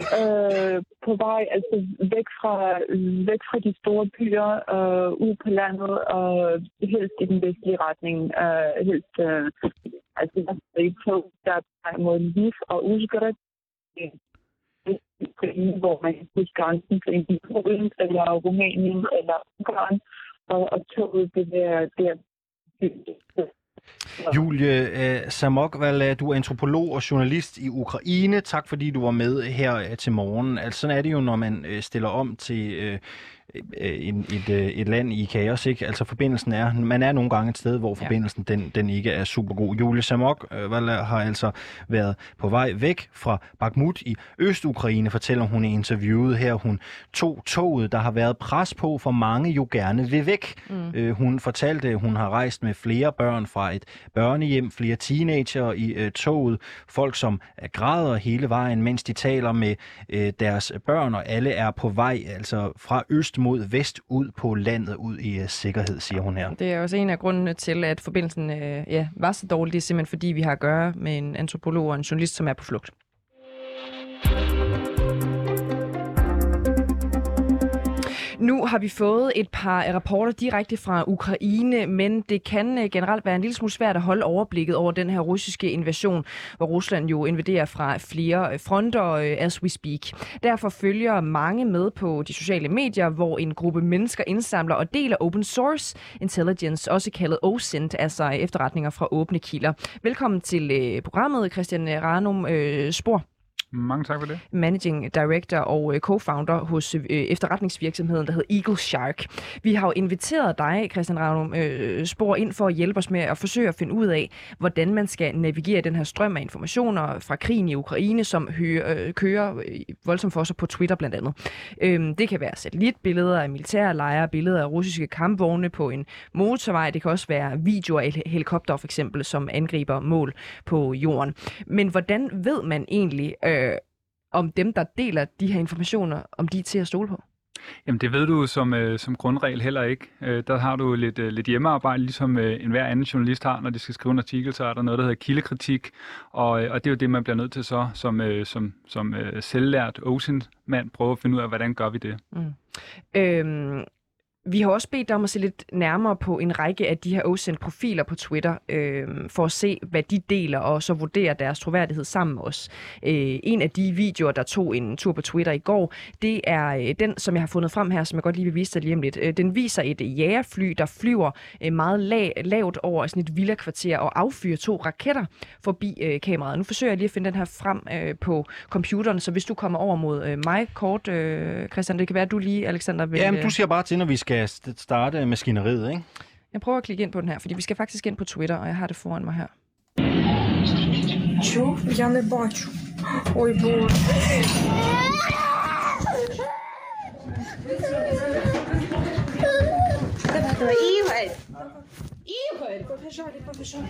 Øh, på vej altså væk fra, væk fra de store byer, øh, ud på landet og helst i den vestlige retning. Øh, helst, øh, altså jeg er i tog, der er mod Lviv og Uzgorod, hvor man kan huske grænsen til enten Polen eller Rumænien eller Ungarn, og, og toget bevæger der Julie øh, Samokval, du er antropolog og journalist i Ukraine. Tak fordi du var med her øh, til morgen. Altså sådan er det jo, når man øh, stiller om til en, et, et land i kaos. Ikke? Altså forbindelsen er, man er nogle gange et sted, hvor forbindelsen ja. den, den ikke er super god. Julie Samok øh, har altså været på vej væk fra Bakhmut i Øst-Ukraine, fortæller hun i interviewet her. Hun tog toget, der har været pres på, for mange jo gerne vil væk. Mm. Øh, hun fortalte, at hun har rejst med flere børn fra et børnehjem, flere teenager i øh, toget, folk som græder hele vejen, mens de taler med øh, deres børn, og alle er på vej altså fra øst mod vest ud på landet, ud i uh, sikkerhed, siger hun her. Det er også en af grundene til, at forbindelsen uh, ja, var så dårlig. Det er simpelthen fordi, vi har at gøre med en antropolog og en journalist, som er på flugt. Nu har vi fået et par rapporter direkte fra Ukraine, men det kan øh, generelt være en lille smule svært at holde overblikket over den her russiske invasion, hvor Rusland jo invaderer fra flere øh, fronter, øh, as we speak. Derfor følger mange med på de sociale medier, hvor en gruppe mennesker indsamler og deler open source intelligence, også kaldet OSINT, altså efterretninger fra åbne kilder. Velkommen til programmet, Christian Ranum Spor. Mange tak for det. Managing Director og øh, co-founder hos øh, efterretningsvirksomheden, der hedder Eagle Shark. Vi har jo inviteret dig, Christian Ravnum, øh, Spor, ind for at hjælpe os med at forsøge at finde ud af, hvordan man skal navigere den her strøm af informationer fra krigen i Ukraine, som hører, kører voldsomt for sig på Twitter blandt andet. Øhm, det kan være satellitbilleder af militære lejre, billeder af russiske kampvogne på en motorvej. Det kan også være videoer af helikopter for eksempel, som angriber mål på jorden. Men hvordan ved man egentlig, øh, om dem, der deler de her informationer, om de er til at stole på? Jamen det ved du som, øh, som grundregel heller ikke. Øh, der har du lidt, øh, lidt hjemmearbejde, ligesom øh, enhver anden journalist har, når de skal skrive en artikel, så er der noget, der hedder kildekritik, og, øh, og det er jo det, man bliver nødt til så, som, øh, som, som øh, selvlært Ocean-mand, prøve at finde ud af, hvordan gør vi det. Mm. Øhm, vi har også bedt dig om at se lidt nærmere på en række af de her OSINT-profiler på Twitter, øh, for at se, hvad de deler, og så vurdere deres troværdighed sammen med os. Øh, en af de videoer, der tog en tur på Twitter i går, det er øh, den, som jeg har fundet frem her, som jeg godt lige vil vise dig lige om lidt. Øh, den viser et jægerfly, der flyver øh, meget lav, lavt over sådan et villakvarter og affyrer to raketter forbi øh, kameraet. Nu forsøger jeg lige at finde den her frem øh, på computeren, så hvis du kommer over mod øh, mig kort, øh, Christian, det kan være, at du lige, Alexander, vil... Jamen, du siger bare til, når vi skal skal starte maskineriet, ikke? Jeg prøver at klikke ind på den her, fordi vi skal faktisk ind på Twitter, og jeg har det foran mig her. Чо? Я не бачу. Ой, боже. Ігор! Ігор! Побежали, побежали.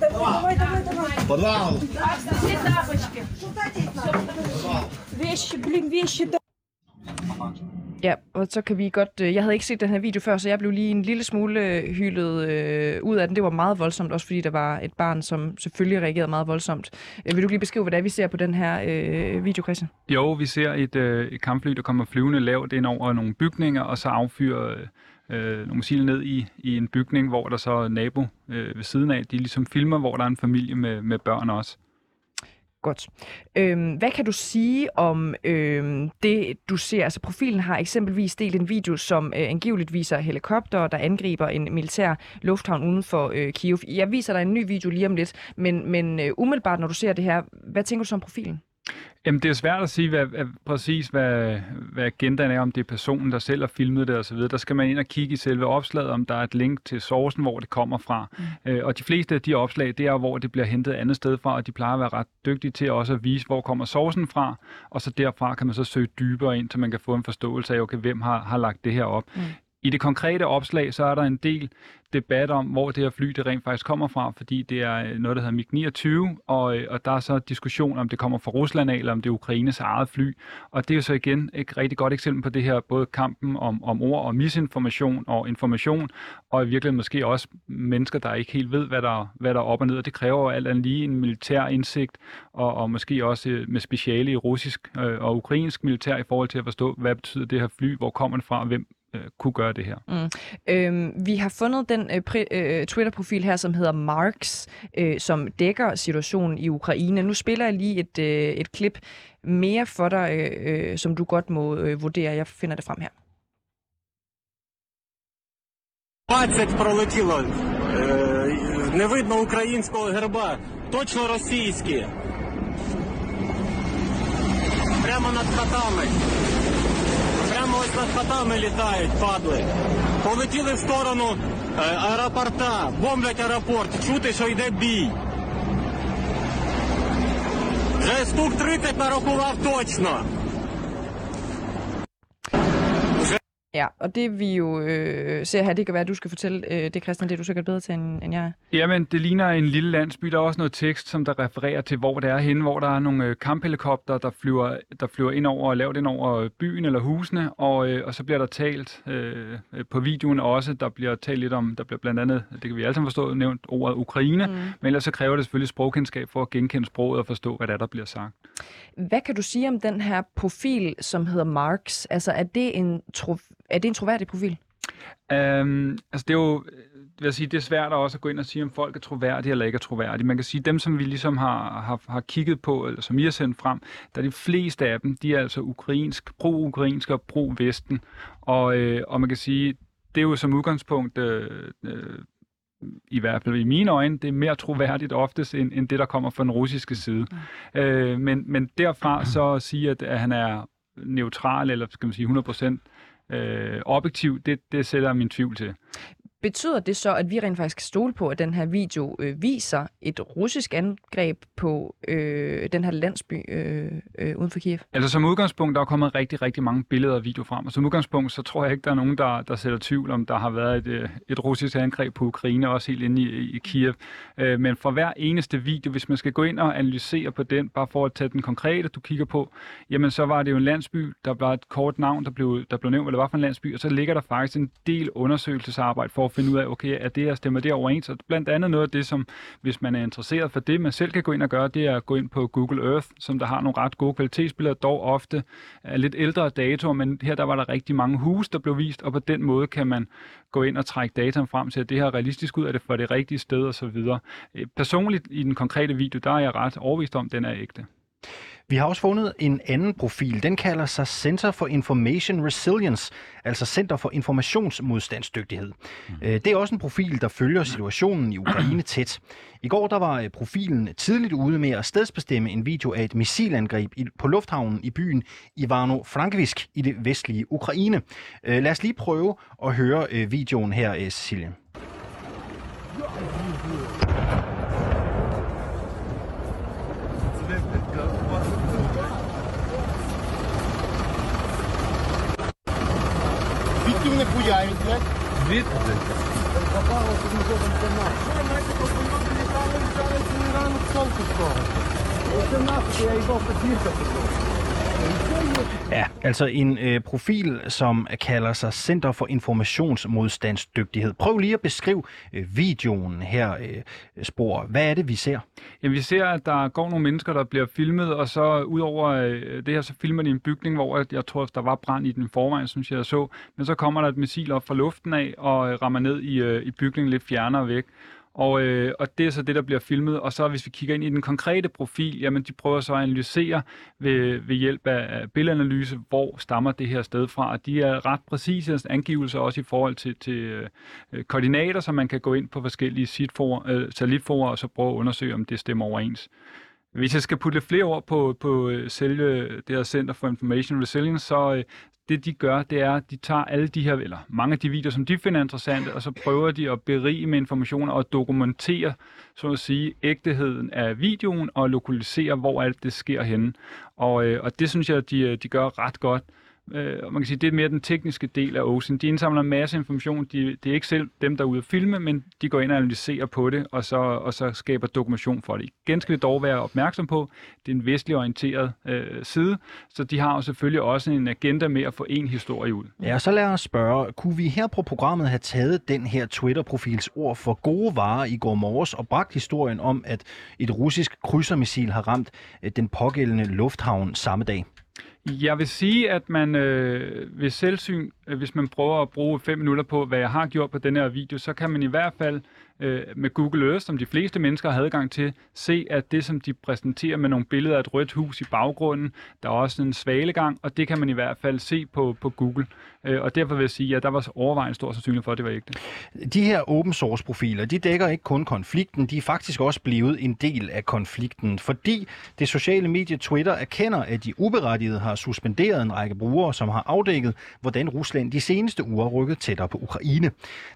Давай, давай, давай. Подвал! Все тапочки. Вещи, блин, вещи. Ja, og så kan vi godt... Øh, jeg havde ikke set den her video før, så jeg blev lige en lille smule øh, hyldet øh, ud af den. Det var meget voldsomt, også fordi der var et barn, som selvfølgelig reagerede meget voldsomt. Øh, vil du lige beskrive, hvad det er, vi ser på den her øh, video, Christian? Jo, vi ser et, øh, et kampfly, der kommer flyvende lavt ind over nogle bygninger, og så affyrer øh, nogle missiler ned i, i en bygning, hvor der så er nabo øh, ved siden af. De ligesom filmer, hvor der er en familie med, med børn også. Godt. Øhm, hvad kan du sige om øhm, det, du ser? Altså profilen har eksempelvis delt en video, som øh, angiveligt viser helikopter, der angriber en militær lufthavn uden for øh, Kiev. Jeg viser dig en ny video lige om lidt, men, men øh, umiddelbart, når du ser det her, hvad tænker du så om profilen? Jamen, det er svært at sige hvad, hvad, præcis, hvad, hvad agendaen er, om det er personen, der selv har filmet det osv. Der skal man ind og kigge i selve opslaget, om der er et link til sourcen, hvor det kommer fra. Mm. Øh, og de fleste af de opslag, det er hvor det bliver hentet andet sted fra, og de plejer at være ret dygtige til også at vise, hvor kommer sourcen fra, og så derfra kan man så søge dybere ind, så man kan få en forståelse af, okay, hvem har, har lagt det her op. Mm. I det konkrete opslag, så er der en del debat om, hvor det her fly det rent faktisk kommer fra, fordi det er øh, noget, der hedder MiG-29, og, øh, og der er så diskussion om det kommer fra Rusland af, eller om det er Ukraines eget fly. Og det er jo så igen et rigtig godt eksempel på det her, både kampen om, om ord og misinformation og information, og i virkeligheden måske også mennesker, der ikke helt ved, hvad der, hvad der er op og ned, og det kræver jo alt andet lige en militær indsigt, og, og måske også øh, med speciale i russisk og ukrainsk militær i forhold til at forstå, hvad betyder det her fly, hvor kommer det fra, og hvem, øh, kunne gøre det her. Mm. Øhm, vi har fundet den øh, pri- øh, Twitter-profil her, som hedder Marks, øh, som dækker situationen i Ukraine. Nu spiller jeg lige et, øh, et klip mere for dig, øh, øh, som du godt må øh, vurdere. Jeg finder det frem her. 20 пролетіло. Не видно українського герба. Точно російські. Прямо над хатами. Ось над хатами літають, падли. Полетіли в сторону е, аеропорта, бомблять аеропорт, чути, що йде бій. Вже стук 30 нарахував точно. Ja, og det vi jo øh, ser her, det kan være, at du skal fortælle øh, det, Christian, det er du sikkert bedre til, end, end jeg. Jamen, det ligner en lille landsby. Der er også noget tekst, som der refererer til, hvor det er henne, hvor der er nogle øh, kamphelikopter, der flyver, der flyver ind over og lavt ind over byen eller husene, og, øh, og så bliver der talt øh, på videoen også, der bliver talt lidt om, der bliver blandt andet, det kan vi alle sammen forstå, nævnt ordet Ukraine, mm. men ellers så kræver det selvfølgelig sprogkendskab for at genkende sproget og forstå, hvad der, er, der bliver sagt. Hvad kan du sige om den her profil, som hedder Marx? Altså, er det en, tro, er det en troværdig profil? Um, altså, det er jo vil jeg sige, det er svært også at gå ind og sige, om folk er troværdige eller ikke er troværdige. Man kan sige, dem, som vi ligesom har, har, har kigget på, eller som I har sendt frem, der er de fleste af dem, de er altså ukrainsk, pro-ukrainske og pro-vesten. Og, øh, og man kan sige, det er jo som udgangspunkt øh, øh, i hvert fald i mine øjne, det er mere troværdigt oftest, end, end det, der kommer fra den russiske side. Mm. Øh, men, men derfra så at sige, at, at han er neutral, eller skal man sige 100% øh, objektiv, det, det sætter min tvivl til. Betyder det så, at vi rent faktisk kan stole på, at den her video øh, viser et russisk angreb på øh, den her landsby øh, øh, uden for Kiev? Altså som udgangspunkt, der er kommet rigtig, rigtig mange billeder og video frem, og som udgangspunkt, så tror jeg ikke, der er nogen, der, der sætter tvivl om, der har været et, øh, et russisk angreb på Ukraine, også helt inde i, i Kiev. Øh, men for hver eneste video, hvis man skal gå ind og analysere på den, bare for at tage den konkrete, du kigger på, jamen så var det jo en landsby, der var et kort navn, der blev, der blev nævnt, hvad det var for en landsby, og så ligger der faktisk en del undersøgelsesarbejde for at finde ud af, okay, er det jeg stemmer det overens? Og blandt andet noget af det, som hvis man er interesseret for det, man selv kan gå ind og gøre, det er at gå ind på Google Earth, som der har nogle ret gode kvalitetsbilleder, dog ofte er lidt ældre datoer, men her der var der rigtig mange huse, der blev vist, og på den måde kan man gå ind og trække data frem til, at det her er realistisk ud, af det for det rigtige sted osv. Øh, personligt i den konkrete video, der er jeg ret overvist om, at den er ægte. Vi har også fundet en anden profil. Den kalder sig Center for Information Resilience, altså Center for Informationsmodstandsdygtighed. Mm. Det er også en profil, der følger situationen i Ukraine tæt. I går der var øh, profilen tidligt ude med at stedsbestemme en video af et missilangreb på lufthavnen i byen Ivano-Frankivsk i det vestlige Ukraine. Øh, lad os lige prøve at høre videoen her, Cecilie. Звідки вони хуяють, блядь? Звідки? Попало, що ми зробимо канал. Що, знаєте, просто люди літали, літали цілий ранок сонку з того. Оце нахуй, я його потірка Ja, altså en øh, profil, som kalder sig Center for Informationsmodstandsdygtighed. Prøv lige at beskrive øh, videoen her, øh, Spor. Hvad er det, vi ser? Jamen, vi ser, at der går nogle mennesker, der bliver filmet, og så udover øh, det her, så filmer de en bygning, hvor jeg tror, der var brand i den forvejen, synes jeg så. Men så kommer der et missil op fra luften af og øh, rammer ned i, øh, i bygningen lidt fjernere væk. Og, øh, og det er så det, der bliver filmet. Og så hvis vi kigger ind i den konkrete profil, jamen de prøver så at analysere ved, ved hjælp af billedanalyse, hvor stammer det her sted fra. Og de er ret præcise angivelser også i forhold til, til øh, koordinater, så man kan gå ind på forskellige øh, satellitforer og så prøve at undersøge, om det stemmer overens. Hvis jeg skal putte flere ord på, på øh, selve det her Center for Information Resilience, så, øh, det de gør, det er, at de tager alle de her, eller mange af de videoer, som de finder interessante, og så prøver de at berige med informationer og dokumentere, så at sige, ægteheden af videoen og lokalisere, hvor alt det sker henne. Og, øh, og det synes jeg, de, de gør ret godt. Øh, og man kan sige, det er mere den tekniske del af OSIN. De indsamler en masse information. De, det er ikke selv dem, der er ude at filme, men de går ind og analyserer på det, og så, og så skaber dokumentation for det. Igen skal vi dog være opmærksom på, det er en vestlig orienteret øh, side, så de har jo selvfølgelig også en agenda med at få en historie ud. Ja, så lad os spørge, kunne vi her på programmet have taget den her Twitter-profils ord for gode varer i går morges og bragt historien om, at et russisk krydsermissil har ramt øh, den pågældende lufthavn samme dag? Jeg vil sige, at man øh, ved selvsyn, Øh, hvis man prøver at bruge fem minutter på, hvad jeg har gjort på den her video, så kan man i hvert fald øh, med Google Earth, som de fleste mennesker har adgang til, se, at det, som de præsenterer med nogle billeder af et rødt hus i baggrunden, der er også en svalegang, og det kan man i hvert fald se på, på Google. Øh, og derfor vil jeg sige, at der var overvejende stor sandsynlighed for, at det var ægte. De her open source profiler, de dækker ikke kun konflikten, de er faktisk også blevet en del af konflikten, fordi det sociale medie Twitter erkender, at de uberettiget har suspenderet en række brugere, som har afdækket, hvordan Rusland de seneste uger er rykket tættere på Ukraine.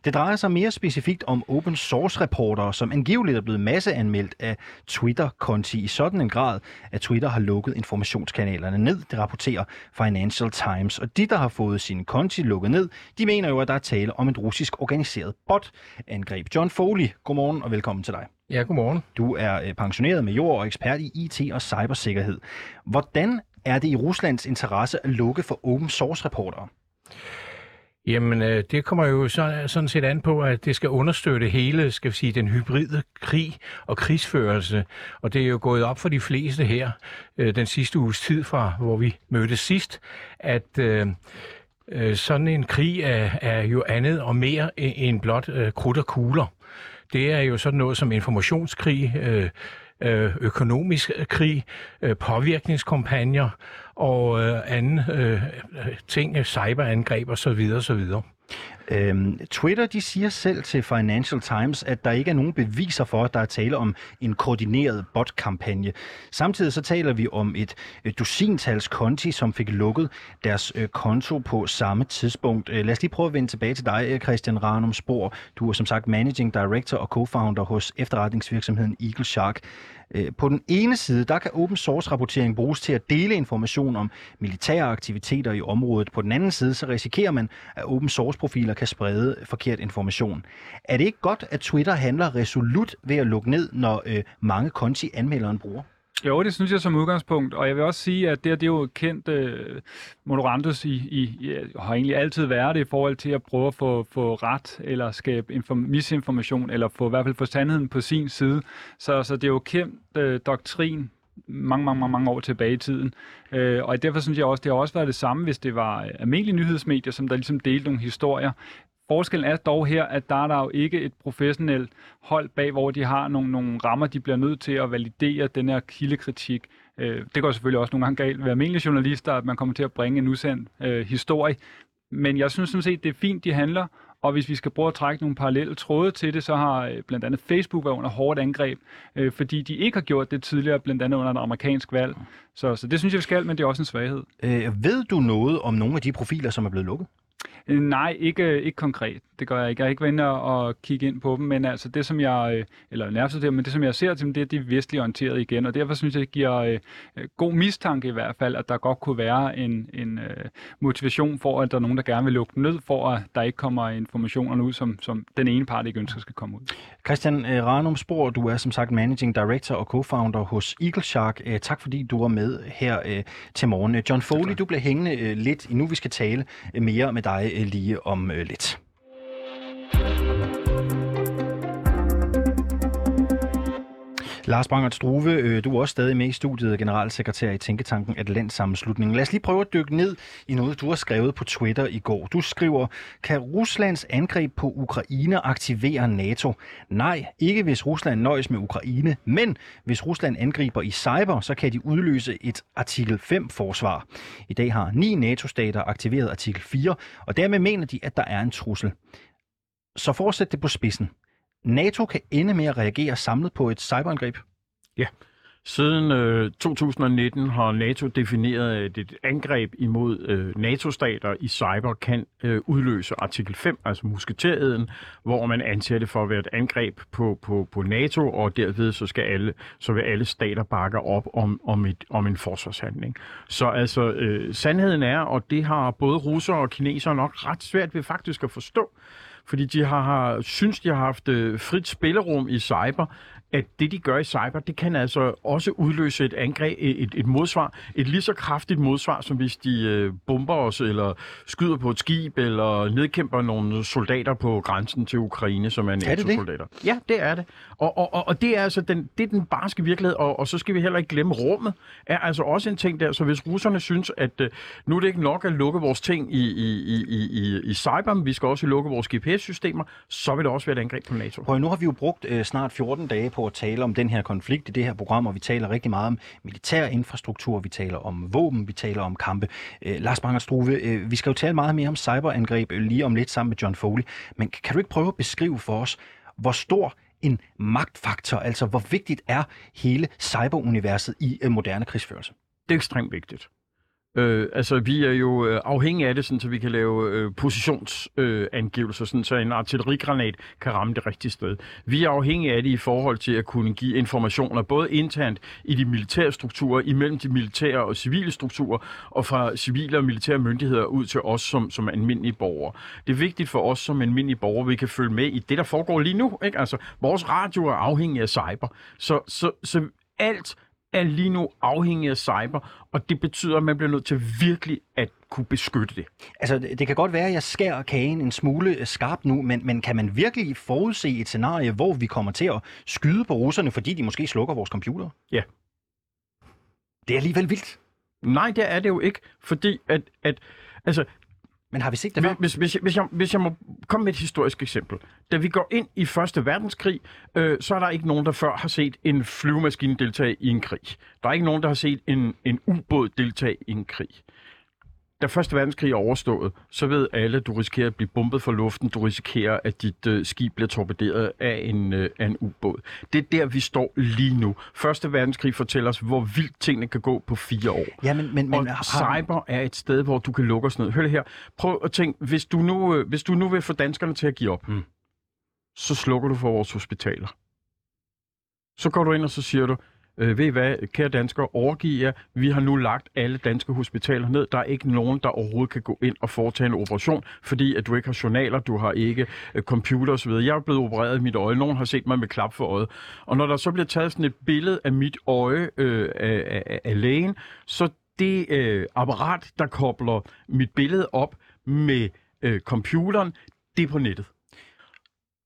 Det drejer sig mere specifikt om open source reportere, som angiveligt er blevet masseanmeldt af Twitter-konti i sådan en grad, at Twitter har lukket informationskanalerne ned, det rapporterer Financial Times. Og de, der har fået sine konti lukket ned, de mener jo, at der er tale om et russisk organiseret bot-angreb. John Foley, godmorgen og velkommen til dig. Ja, godmorgen. Du er øh, pensioneret major og ekspert i IT og cybersikkerhed. Hvordan er det i Ruslands interesse at lukke for open source reportere? Jamen, øh, det kommer jo så, sådan set an på, at det skal understøtte hele, skal vi sige, den hybride krig og krigsførelse. Og det er jo gået op for de fleste her øh, den sidste uges tid fra, hvor vi mødtes sidst, at øh, øh sådan en krig er, er jo andet og mere e-, end blot øh, krudt og kugler. Det er jo sådan noget som informationskrig, øh, økonomisk krig, øh, påvirkningskampagner og øh, anden øh, ting, cyberangreb osv. videre. Øhm, Twitter de siger selv til Financial Times, at der ikke er nogen beviser for, at der er tale om en koordineret botkampagne. Samtidig så taler vi om et, et dusintals konti, som fik lukket deres øh, konto på samme tidspunkt. Øh, lad os lige prøve at vende tilbage til dig, øh, Christian Ranum Spor. Du er som sagt Managing Director og Co-founder hos efterretningsvirksomheden Eagle Shark. Øh, på den ene side, der kan open source rapportering bruges til at dele information om militære aktiviteter i området. På den anden side, så risikerer man, at open source profiler kan sprede forkert information. Er det ikke godt, at Twitter handler resolut ved at lukke ned, når øh, mange konti anmelderen bruger? Jo, det synes jeg som udgangspunkt, og jeg vil også sige, at det, det er jo kendt øh, uh, Moderantus i, i, i, har egentlig altid været det i forhold til at prøve at få, få ret eller skabe inform, misinformation, eller få i hvert fald få sandheden på sin side. Så, så det er jo kendt uh, doktrin mange, mange, mange, mange år tilbage i tiden. Øh, og derfor synes jeg også, det har også været det samme, hvis det var almindelige nyhedsmedier, som der ligesom delte nogle historier. Forskellen er dog her, at der er der jo ikke et professionelt hold bag, hvor de har nogle, nogle rammer, de bliver nødt til at validere den her kildekritik. Øh, det går selvfølgelig også nogle gange galt ved almindelige journalister, at man kommer til at bringe en usandt øh, historie. Men jeg synes sådan set, det er fint, de handler, og hvis vi skal prøve at trække nogle parallelle tråde til det, så har øh, blandt andet Facebook været under hårdt angreb, øh, fordi de ikke har gjort det tidligere, blandt andet under en amerikansk valg. Så, så det synes jeg, vi skal, men det er også en svaghed. Øh, ved du noget om nogle af de profiler, som er blevet lukket? Nej, ikke, ikke konkret. Det gør jeg ikke. Jeg er ikke vendt og kigge ind på dem, men altså det, som jeg, øh, eller nærmest det, men det, som jeg ser til dem, det er, de er vestligt orienteret igen, og derfor synes jeg, det giver øh, god mistanke i hvert fald, at der godt kunne være en, en øh, motivation for, at der er nogen, der gerne vil lukke ned, for at der ikke kommer informationer ud, som, som den ene part ikke ønsker skal komme ud. Christian øh, Ranum Spor, du er som sagt Managing Director og Co-founder hos Eagle Shark. Øh, tak fordi du var med her øh, til morgen. John Foley, du bliver hængende øh, lidt endnu. Vi skal tale mere med dig lige om øh, lidt. Lars Brangert Struve, øh, du er også stadig med i studiet, generalsekretær i Tænketanken Atlantsammenslutningen. Lad os lige prøve at dykke ned i noget, du har skrevet på Twitter i går. Du skriver, kan Ruslands angreb på Ukraine aktivere NATO? Nej, ikke hvis Rusland nøjes med Ukraine, men hvis Rusland angriber i cyber, så kan de udløse et artikel 5-forsvar. I dag har ni NATO-stater aktiveret artikel 4, og dermed mener de, at der er en trussel. Så fortsæt det på spidsen. NATO kan ende med at reagere samlet på et cyberangreb? Ja. Siden øh, 2019 har NATO defineret, at et angreb imod øh, NATO-stater i cyber kan øh, udløse artikel 5, altså musketereden, hvor man anser det for at være et angreb på, på, på NATO, og derved så, skal alle, så vil alle stater bakke op om, om, et, om en forsvarshandling. Så altså, øh, sandheden er, og det har både russere og kinesere nok ret svært ved faktisk at forstå, fordi de har, har synes, de har haft øh, frit spillerum i cyber, at det, de gør i cyber, det kan altså også udløse et angreb, et, et modsvar, et lige så kraftigt modsvar, som hvis de øh, bomber os, eller skyder på et skib, eller nedkæmper nogle soldater på grænsen til Ukraine, som er NATO-soldater. Ja, det er det. Og, og, og, og det er altså den, det er den barske virkelighed, og, og så skal vi heller ikke glemme rummet, er altså også en ting der, så hvis russerne synes, at øh, nu er det ikke nok at lukke vores ting i, i, i, i, i cyber, men vi skal også lukke vores GPS-systemer, så vil det også være et angreb på NATO. Prøv, nu har vi jo brugt øh, snart 14 dage på at tale om den her konflikt i det her program, og vi taler rigtig meget om militær infrastruktur, vi taler om våben, vi taler om kampe. Øh, Lars Banger Struve, øh, vi skal jo tale meget mere om cyberangreb øh, lige om lidt sammen med John Foley, men kan du ikke prøve at beskrive for os, hvor stor en magtfaktor, altså hvor vigtigt er hele cyberuniverset i øh, moderne krigsførelse? Det er ekstremt vigtigt. Øh, altså, vi er jo øh, afhængige af det, sådan, så vi kan lave øh, positionsangivelser, øh, sådan, så en artillerigranat kan ramme det rigtige sted. Vi er afhængige af det i forhold til at kunne give informationer, både internt i de militære strukturer, imellem de militære og civile strukturer, og fra civile og militære myndigheder ud til os som, som almindelige borgere. Det er vigtigt for os som almindelige borgere, at vi kan følge med i det, der foregår lige nu. Ikke? Altså, vores radio er afhængig af cyber, så, så, så alt er lige nu afhængig af cyber, og det betyder, at man bliver nødt til virkelig at kunne beskytte det. Altså, det kan godt være, at jeg skærer kagen en smule øh, skarp nu, men, men kan man virkelig forudse et scenarie, hvor vi kommer til at skyde på russerne, fordi de måske slukker vores computer? Ja. Det er alligevel vildt. Nej, det er det jo ikke, fordi at, at altså, men har vi set det før? Hvis, hvis, hvis, jeg, hvis jeg må komme med et historisk eksempel. Da vi går ind i Første Verdenskrig, øh, så er der ikke nogen, der før har set en flyvemaskine deltage i en krig. Der er ikke nogen, der har set en, en ubåd deltage i en krig. Da Første Verdenskrig er overstået, så ved alle, at du risikerer at blive bombet fra luften. Du risikerer, at dit øh, skib bliver torpederet af en, øh, af en ubåd. Det er der, vi står lige nu. Første Verdenskrig fortæller os, hvor vildt tingene kan gå på fire år. Ja, men, men, men og har- cyber er et sted, hvor du kan lukke os ned. Hør her. Prøv at tænke, hvis du nu, øh, hvis du nu vil få danskerne til at give op, mm. så slukker du for vores hospitaler. Så går du ind, og så siger du, øh, ved I hvad, kære danskere, overgiv jer. Vi har nu lagt alle danske hospitaler ned. Der er ikke nogen, der overhovedet kan gå ind og foretage en operation, fordi at du ikke har journaler, du har ikke øh, computer osv. Jeg er blevet opereret i mit øje. Nogen har set mig med klap for øjet. Og når der så bliver taget sådan et billede af mit øje øh, af, af, af lægen, så det øh, apparat, der kobler mit billede op med øh, computeren, det er på nettet.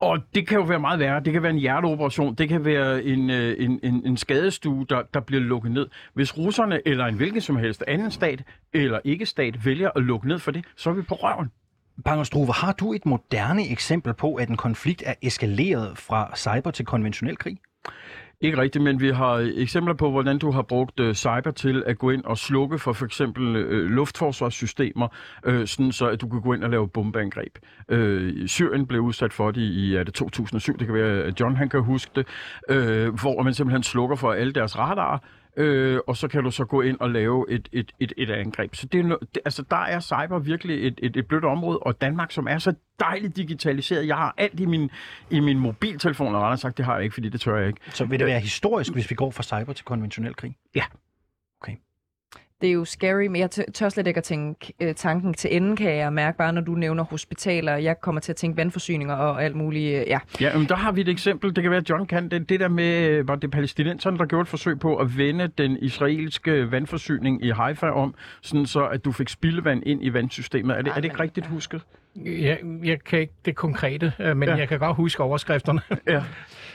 Og det kan jo være meget værre. Det kan være en hjerteoperation. Det kan være en, øh, en, en, en skadestue, der, der bliver lukket ned. Hvis russerne eller en hvilken som helst anden stat eller ikke-stat vælger at lukke ned for det, så er vi på røven. Bangerstruve, har du et moderne eksempel på, at en konflikt er eskaleret fra cyber til konventionel krig? Ikke rigtigt, men vi har øh, eksempler på, hvordan du har brugt øh, cyber til at gå ind og slukke for for eksempel øh, luftforsvarssystemer, øh, sådan så at du kan gå ind og lave bombeangreb. Øh, Syrien blev udsat for det i er det 2007, det kan være, at John han kan huske det, øh, hvor man simpelthen slukker for alle deres radarer, øh, og så kan du så gå ind og lave et, et, et, et angreb. Så det er no, det, altså, der er cyber virkelig et, et, et blødt område, og Danmark, som er så dejligt digitaliseret, jeg har alt i min, i min mobiltelefon, og rettere sagt, det har jeg ikke, fordi det tør jeg ikke. Så vil det være historisk, hvis vi går fra cyber til konventionel krig? Ja. Det er jo scary, men jeg tør- slet ikke at tænke øh, tanken til enden, kan jeg mærke, bare når du nævner hospitaler. Jeg kommer til at tænke vandforsyninger og alt muligt. øh, Ja. Ja, men der har vi et eksempel. Det kan være, at John kan det. Det der med, øh, var det palæstinenserne, der gjorde et forsøg på at vende den israelske vandforsyning i Haifa om, sådan så at du fik spildevand ind i vandsystemet. Er det, er det ikke rigtigt husket? Jeg, jeg kan ikke det konkrete, øh, men Ja. jeg kan godt huske overskrifterne. Ja.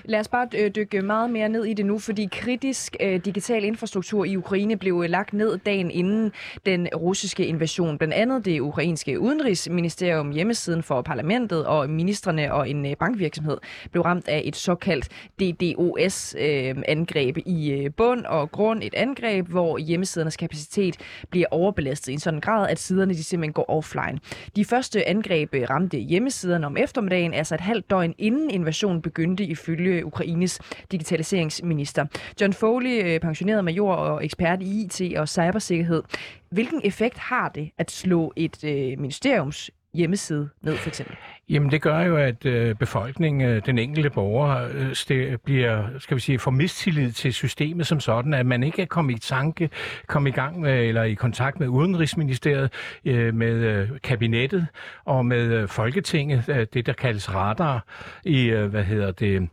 Lad os bare øh, dykke meget mere ned i det nu, fordi kritisk øh, digital infrastruktur i Ukraine blev lagt ned dagen inden den russiske invasion. Blandt andet det ukrainske udenrigsministerium, hjemmesiden for parlamentet og ministerne og en øh, bankvirksomhed blev ramt af et såkaldt DDoS-angreb øh, i øh, bund og grund. Et angreb, hvor hjemmesidernes kapacitet bliver overbelastet i en sådan grad, at siderne de simpelthen går offline. De første angreb angreb øh, ramte hjemmesiderne om eftermiddagen, altså et halvt døgn inden invasionen begyndte ifølge Ukraines digitaliseringsminister. John Foley, øh, pensioneret major og ekspert i IT og cybersikkerhed. Hvilken effekt har det at slå et øh, ministeriums hjemmeside ned, for eksempel? Jamen det gør jo, at øh, befolkningen, øh, den enkelte borger, øh, bliver, skal vi sige, får mistillid til systemet som sådan, at man ikke kan komme i tanke, komme i gang med, eller i kontakt med Udenrigsministeriet, øh, med øh, kabinettet og med øh, Folketinget, øh, det der kaldes radar i, øh, hvad hedder det,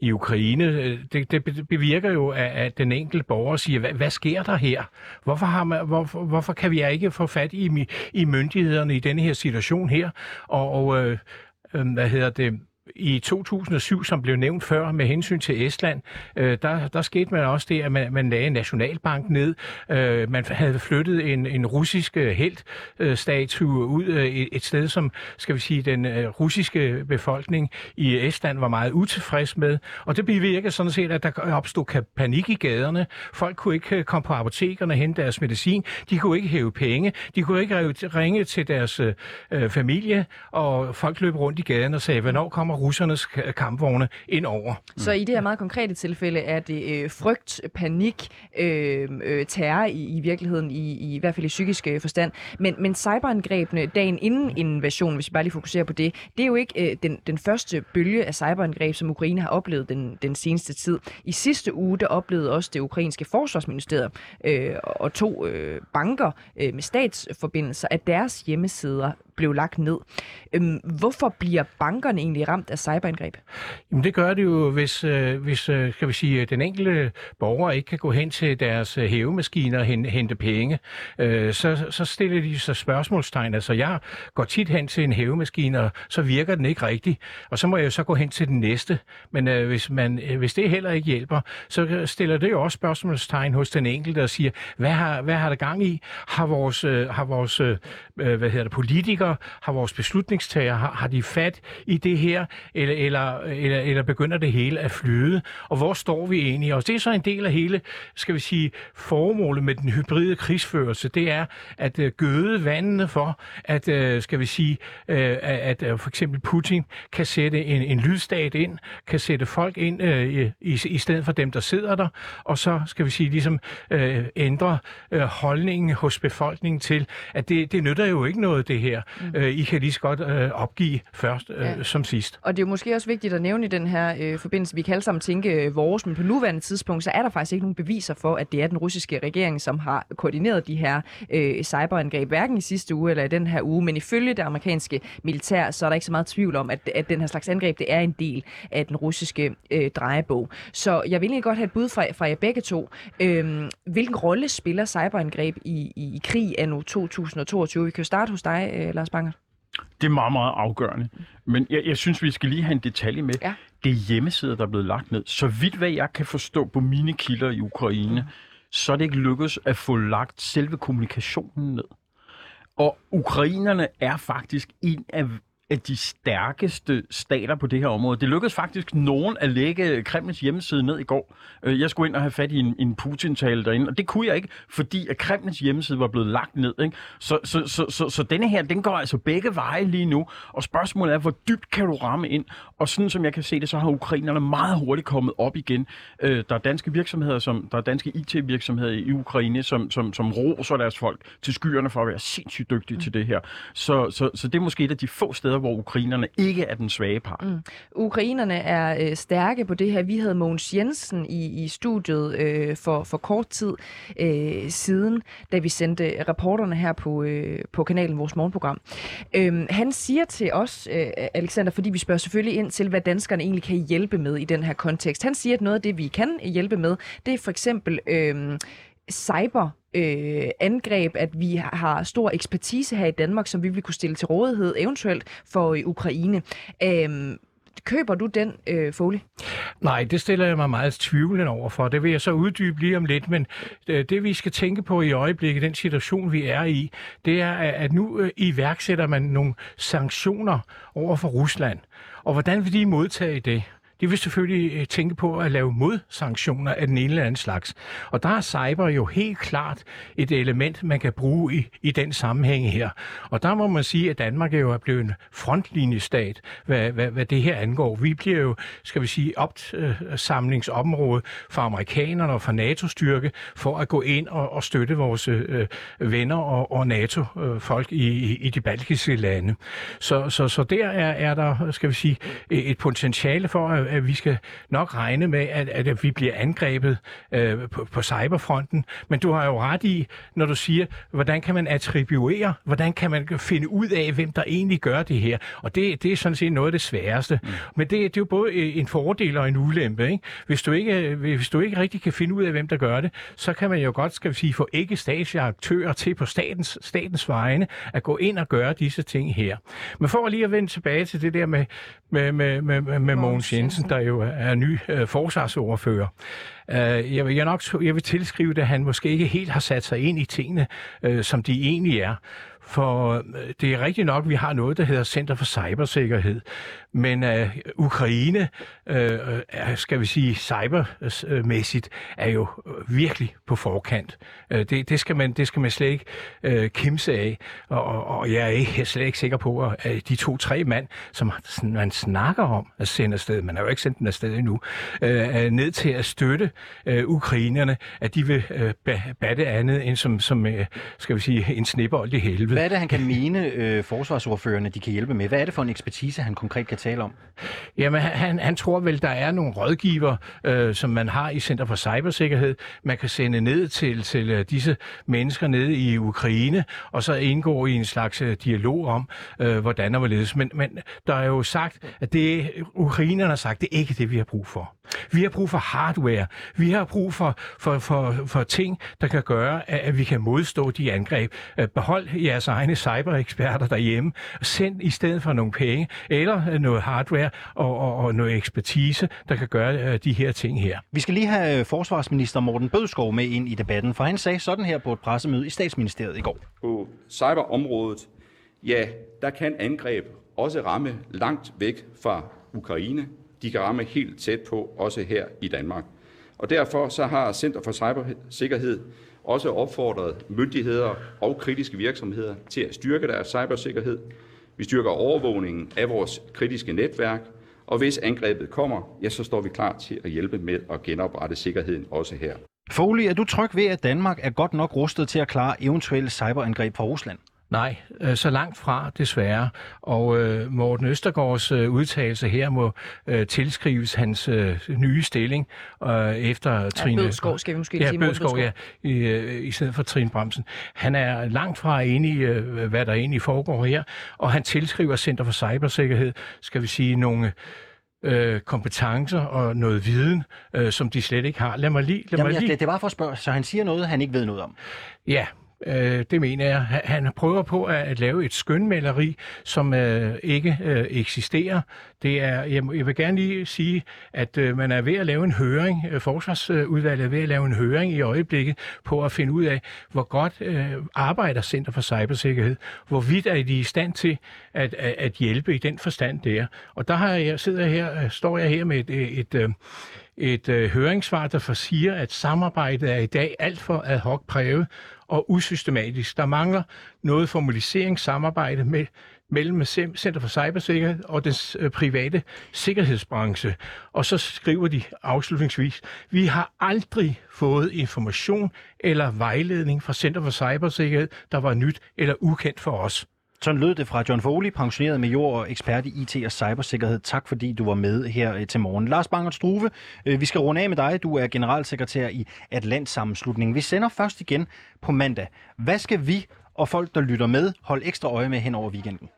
i Ukraine. Det, det bevirker jo, at, at den enkelte borger siger, hvad, hvad sker der her? Hvorfor, har man, hvorfor, hvorfor kan vi ikke få fat i, i myndighederne i denne her situation her? Og, og øh, øh, hvad hedder det, i 2007, som blev nævnt før med hensyn til Estland, øh, der, der skete man også det, at man, man lagde en nationalbank ned. Øh, man havde flyttet en, en russisk øh, helt-statue ud øh, et, sted, som skal vi sige, den øh, russiske befolkning i Estland var meget utilfreds med. Og det bevirkede sådan set, at der opstod panik i gaderne. Folk kunne ikke øh, komme på apotekerne og hente deres medicin. De kunne ikke hæve penge. De kunne ikke ringe til deres øh, øh, familie. Og folk løb rundt i gaden og sagde, hvornår kommer kommer russernes kampvogne ind over. Så i det her meget konkrete tilfælde er det øh, frygt, panik, øh, øh, terror i, i virkeligheden, i, i, i hvert fald i psykisk øh, forstand. Men, men cyberangrebene dagen inden invasionen, hvis vi bare lige fokuserer på det, det er jo ikke øh, den, den første bølge af cyberangreb, som Ukraine har oplevet den, den seneste tid. I sidste uge, der oplevede også det ukrainske forsvarsministerium øh, og to øh, banker øh, med statsforbindelser, at deres hjemmesider blev lagt ned. Øhm, hvorfor bliver bankerne egentlig ramt af cyberangreb? Jamen det gør det jo, hvis, øh, hvis øh, skal vi sige, øh, den enkelte borger ikke kan gå hen til deres øh, hævemaskiner og hente, hente penge, øh, så, så stiller de sig spørgsmålstegn. Altså jeg går tit hen til en hævemaskine, og så virker den ikke rigtigt, og så må jeg jo så gå hen til den næste. Men øh, hvis, man, øh, hvis det heller ikke hjælper, så øh, stiller det jo også spørgsmålstegn hos den enkelte og siger, hvad har, hvad har der gang i? Har vores, øh, har vores øh, hvad hedder det, politikere, har vores beslutningstager, har, har de fat i det her, eller, eller, eller, eller begynder det hele at flyde? Og hvor står vi egentlig? Og det er så en del af hele, skal vi sige, formålet med den hybride krigsførelse, det er at øh, gøde vandene for, at, øh, skal vi sige, øh, at øh, for eksempel Putin kan sætte en, en lydstat ind, kan sætte folk ind øh, i, i stedet for dem, der sidder der, og så skal vi sige, ligesom øh, ændre øh, holdningen hos befolkningen til, at det, det nytter jo ikke noget, det her. Mm. Øh, I kan lige så godt øh, opgive først øh, Ja. som sidst. Og det er jo måske også vigtigt at nævne i den her øh, forbindelse, vi kan alle sammen tænke øh, vores, men på nuværende tidspunkt, så er der faktisk ikke nogen beviser for, at det er den russiske regering, som har koordineret de her øh, cyberangreb, hverken i sidste uge eller i den her uge, men ifølge det amerikanske militær, så er der ikke så meget tvivl om, at, at den her slags angreb, det er en del af den russiske øh, drejebog. Så jeg vil egentlig godt have et bud fra, fra jer begge to. Øhm, hvilken rolle spiller cyberangreb i, i, i krig anno 2022? Vi kan jo starte hos dig, øh, Lars Banger. Det er meget, meget afgørende. Men jeg, jeg synes, vi skal lige have en detalje med. Ja. Det er hjemmesider, der er blevet lagt ned. Så vidt hvad jeg kan forstå på mine kilder i Ukraine, så er det ikke lykkedes at få lagt selve kommunikationen ned. Og ukrainerne er faktisk en af af de stærkeste stater på det her område. Det lykkedes faktisk nogen at lægge Kremls hjemmeside ned i går. Øh, jeg skulle ind og have fat i en, en Putin-tale derinde, og det kunne jeg ikke, fordi at Kremls hjemmeside var blevet lagt ned. Ikke? Så, så, så, så, så denne her, den går altså begge veje lige nu, og spørgsmålet er, hvor dybt kan du ramme ind? Og sådan som jeg kan se det, så har ukrainerne meget hurtigt kommet op igen. Øh, Der er danske virksomheder, som, der er danske IT-virksomheder i Ukraine, som, som, som roser deres folk til skyerne for at være sindssygt dygtige mm. til det her. Så, så, så det er måske et af de få steder, hvor ukrainerne ikke er den svage part. Mm. Ukrainerne er øh, stærke på det her. Vi havde Mogens Jensen i, i studiet øh, for, for kort tid øh, siden, da vi sendte rapporterne her på, øh, på kanalen, vores morgenprogram. Øh, han siger til os, øh, Alexander, fordi vi spørger selvfølgelig ind til, hvad danskerne egentlig kan hjælpe med i den her kontekst. Han siger, at noget af det, vi kan hjælpe med, det er for eksempel... Øh, cyber øh, angreb, at vi har stor ekspertise her i Danmark, som vi vil kunne stille til rådighed eventuelt for øh, Ukraine. Øhm, køber du den, øh, folie? Nej, det stiller jeg mig meget tvivlende over for. Det vil jeg så uddybe lige om lidt, men øh, det vi skal tænke på i øjeblikket, den situation vi er i, det er, at nu øh, iværksætter man nogle sanktioner over for Rusland. Og hvordan vil de modtage det? De vil selvfølgelig øh, tænke på at lave modsanktioner af den ene eller anden slags. Og der er cyber jo helt klart et element, man kan bruge i, i den sammenhæng her. Og der må man sige, at Danmark er jo blevet en frontlinjestat, hvad, hvad, hvad det her angår. Vi bliver jo, skal vi sige, opsamlingsområde for amerikanerne og for NATO-styrke for at gå ind og, og støtte vores øh, venner og, og NATO-folk i, i, i de baltiske lande. Så, så, så der er, er der, skal vi sige, et potentiale for, at, at vi skal nok regne med, at, at vi bliver angrebet øh, på, på cyberfronten. Men du har jo ret i, når du siger, hvordan kan man attribuere, hvordan kan man finde ud af, hvem der egentlig gør det her. Og det, det er sådan set noget af det sværeste. Mm. Men det, det er jo både en fordel og en ulempe. Ikke? Hvis, du ikke, hvis du ikke rigtig kan finde ud af, hvem der gør det, så kan man jo godt, skal vi sige, få ikke statslige aktører til på statens, statens vegne at gå ind og gøre disse ting her. Men for lige at vende tilbage til det der med, med, med, med, med, med Mogens Jensen, der jo er ny øh, forsvarsordfører. Øh, jeg, vil, jeg, nok, jeg vil tilskrive det, at han måske ikke helt har sat sig ind i tingene, øh, som de egentlig er. For øh, det er rigtigt nok, at vi har noget, der hedder Center for Cybersikkerhed. Men øh, Ukraine, øh, er, skal vi sige, cybermæssigt, er jo øh, virkelig på forkant. Øh, det, det, skal man, det skal man slet ikke øh, kimse af. Og, og, og jeg er ikke, slet ikke sikker på, at de to-tre mand, som man snakker om at sende afsted, man har jo ikke sendt dem afsted endnu, øh, er ned til at støtte øh, ukrainerne, at de vil øh, batte andet end som, som øh, skal vi sige, en snibbold i helvede. Hvad er det, han kan mene, øh, forsvarsordførerne, de kan hjælpe med? Hvad er det for en ekspertise, han konkret kan tale om? Jamen, han, han tror vel, der er nogle rådgiver, øh, som man har i Center for Cybersikkerhed, man kan sende ned til, til øh, disse mennesker nede i Ukraine, og så indgå i en slags øh, dialog om, øh, hvordan og hvorledes. Men, men der er jo sagt, at det ukrainerne har sagt, det er ikke det, vi har brug for. Vi har brug for hardware. Vi har brug for, for, for, for ting, der kan gøre, at, at vi kan modstå de angreb. Øh, behold jeres egne cybereksperter derhjemme. Send i stedet for nogle penge eller øh, noget hardware og, og, og noget ekspertise, der kan gøre uh, de her ting her. Vi skal lige have øh, forsvarsminister Morten Bødskov med ind i debatten, for han sagde sådan her på et pressemøde i statsministeriet i går. På cyberområdet, ja, der kan angreb også ramme langt væk fra Ukraine. De kan ramme helt tæt på, også her i Danmark. Og derfor så har Center for Cybersikkerhed også opfordret myndigheder og kritiske virksomheder til at styrke deres cybersikkerhed. Vi styrker overvågningen af vores kritiske netværk, og hvis angrebet kommer, ja, så står vi klar til at hjælpe med at genoprette sikkerheden også her. Foley, er du tryg ved, at Danmark er godt nok rustet til at klare eventuelle cyberangreb fra Rusland? Nej, øh, så langt fra desværre. Og øh, Morten Østergaards øh, udtalelse her må øh, tilskrives hans øh, nye stilling øh, efter Trine... Ja, Bødskov skal vi måske ja, sige. Bødskov, ja, i, øh, i stedet for Trine Bremsen. Han er langt fra enig, øh, hvad der egentlig foregår her, og han tilskriver Center for Cybersikkerhed, skal vi sige, nogle øh, kompetencer og noget viden, øh, som de slet ikke har. Lad mig lige... Lad Jamen, mig lige... Det, det var for at spørge, så han siger noget, han ikke ved noget om. Ja, Øh, det mener jeg. Han prøver på at, at lave et skønmaleri, som øh, ikke øh, eksisterer. Det er, jeg, jeg vil gerne lige sige, at øh, man er ved at lave en høring, øh, Forsvarsudvalget er ved at lave en høring i øjeblikket på at finde ud af, hvor godt øh, arbejder Center for Cybersikkerhed, hvorvidt er de i stand til at, at, at hjælpe i den forstand der. Og der har jeg, sidder her, øh, står jeg her med et, øh, et, et, et øh, høringssvar, der forsiger, at samarbejdet er i dag alt for ad hoc præget og usystematisk. Der mangler noget formaliseringssamarbejde med, mellem Center for Cybersikkerhed og den øh, private sikkerhedsbranche. Og så skriver de afslutningsvis, vi har aldrig fået information eller vejledning fra Center for Cybersikkerhed, der var nyt eller ukendt for os. Sådan lød det fra John Foley, pensioneret major og ekspert i IT og cybersikkerhed. Tak fordi du var med her øh, til morgen. Lars Bangert Struve, øh, vi skal runde af med dig. Du er generalsekretær i Atlantsammenslutningen. Vi sender først igen på mandag. Hvad skal vi og folk, der lytter med, holde ekstra øje med hen over weekenden?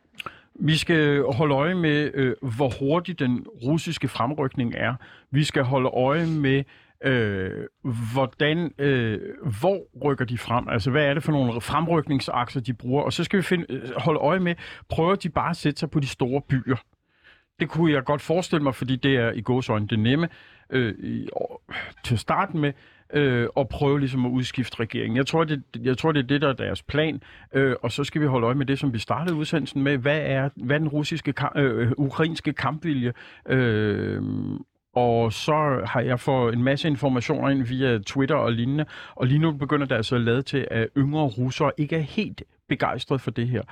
Vi skal holde øje med, øh, hvor hurtig den russiske fremrykning er. Vi skal holde øje med, øh, hvordan, øh, hvor rykker de frem? Altså, hvad er det for nogle fremrykningsakser, de bruger? Og så skal vi finde, øh, holde øje med, prøver de bare at sætte sig på de store byer? Det kunne jeg godt forestille mig, fordi det er i gåsøjne det nemme øh, i, til at starte med, øh, og prøve ligesom at udskifte regeringen. Jeg tror, det, jeg tror, det er det, der er deres plan. Øh, og så skal vi holde øje med det, som vi startede udsendelsen med. Hvad er, hvad er den russiske, øh, ukrainske kampvilje? Øh, og så har jeg fået en masse informationer ind via Twitter og lignende, og lige nu begynder der altså at lade til, at yngre russere ikke er helt begejstret for det her.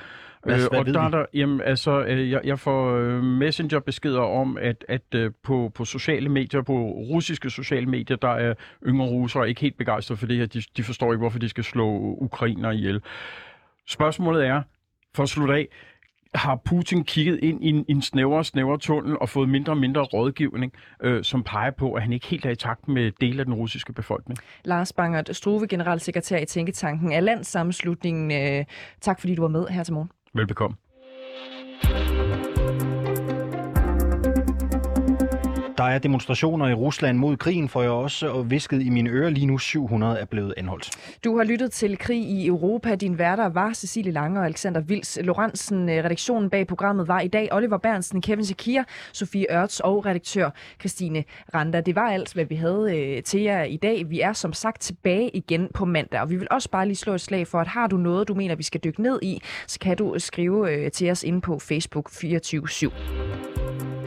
Hvad, øh, hvad og der de? er der, jamen, altså, øh, jeg, jeg får øh, messengerbeskeder om, at, at på, på sociale medier, på russiske sociale medier, der er yngre russere ikke helt begejstrede for det her. De, de forstår ikke, hvorfor de skal slå ukrainer ihjel. Spørgsmålet er, for at slutte af, har Putin kigget ind i en, en snævere, snævere tunnel og fået mindre og mindre rådgivning, øh, som peger på, at han ikke helt er i takt med dele af den russiske befolkning. Lars Bangert Struve, generalsekretær i Tænketanken af Landssammenslutningen. Øh, tak fordi du var med her til morgen. Velbekomme. Der er demonstrationer i Rusland mod krigen, får jeg også øh, visket i mine ører. Lige nu 700 er blevet anholdt. Du har lyttet til Krig i Europa. Din værter var Cecilie Lange og Alexander Vils Lorentzen. Øh, redaktionen bag programmet var i dag Oliver Bernsen, Kevin Shakir, Sofie Ørts og redaktør Christine Randa. Det var alt, hvad vi havde øh, til jer i dag. Vi er som sagt tilbage igen på mandag, og vi vil også bare lige slå et slag for, at har du noget, du mener, vi skal dykke ned i, så kan du skrive til os inde på Facebook 24 /7.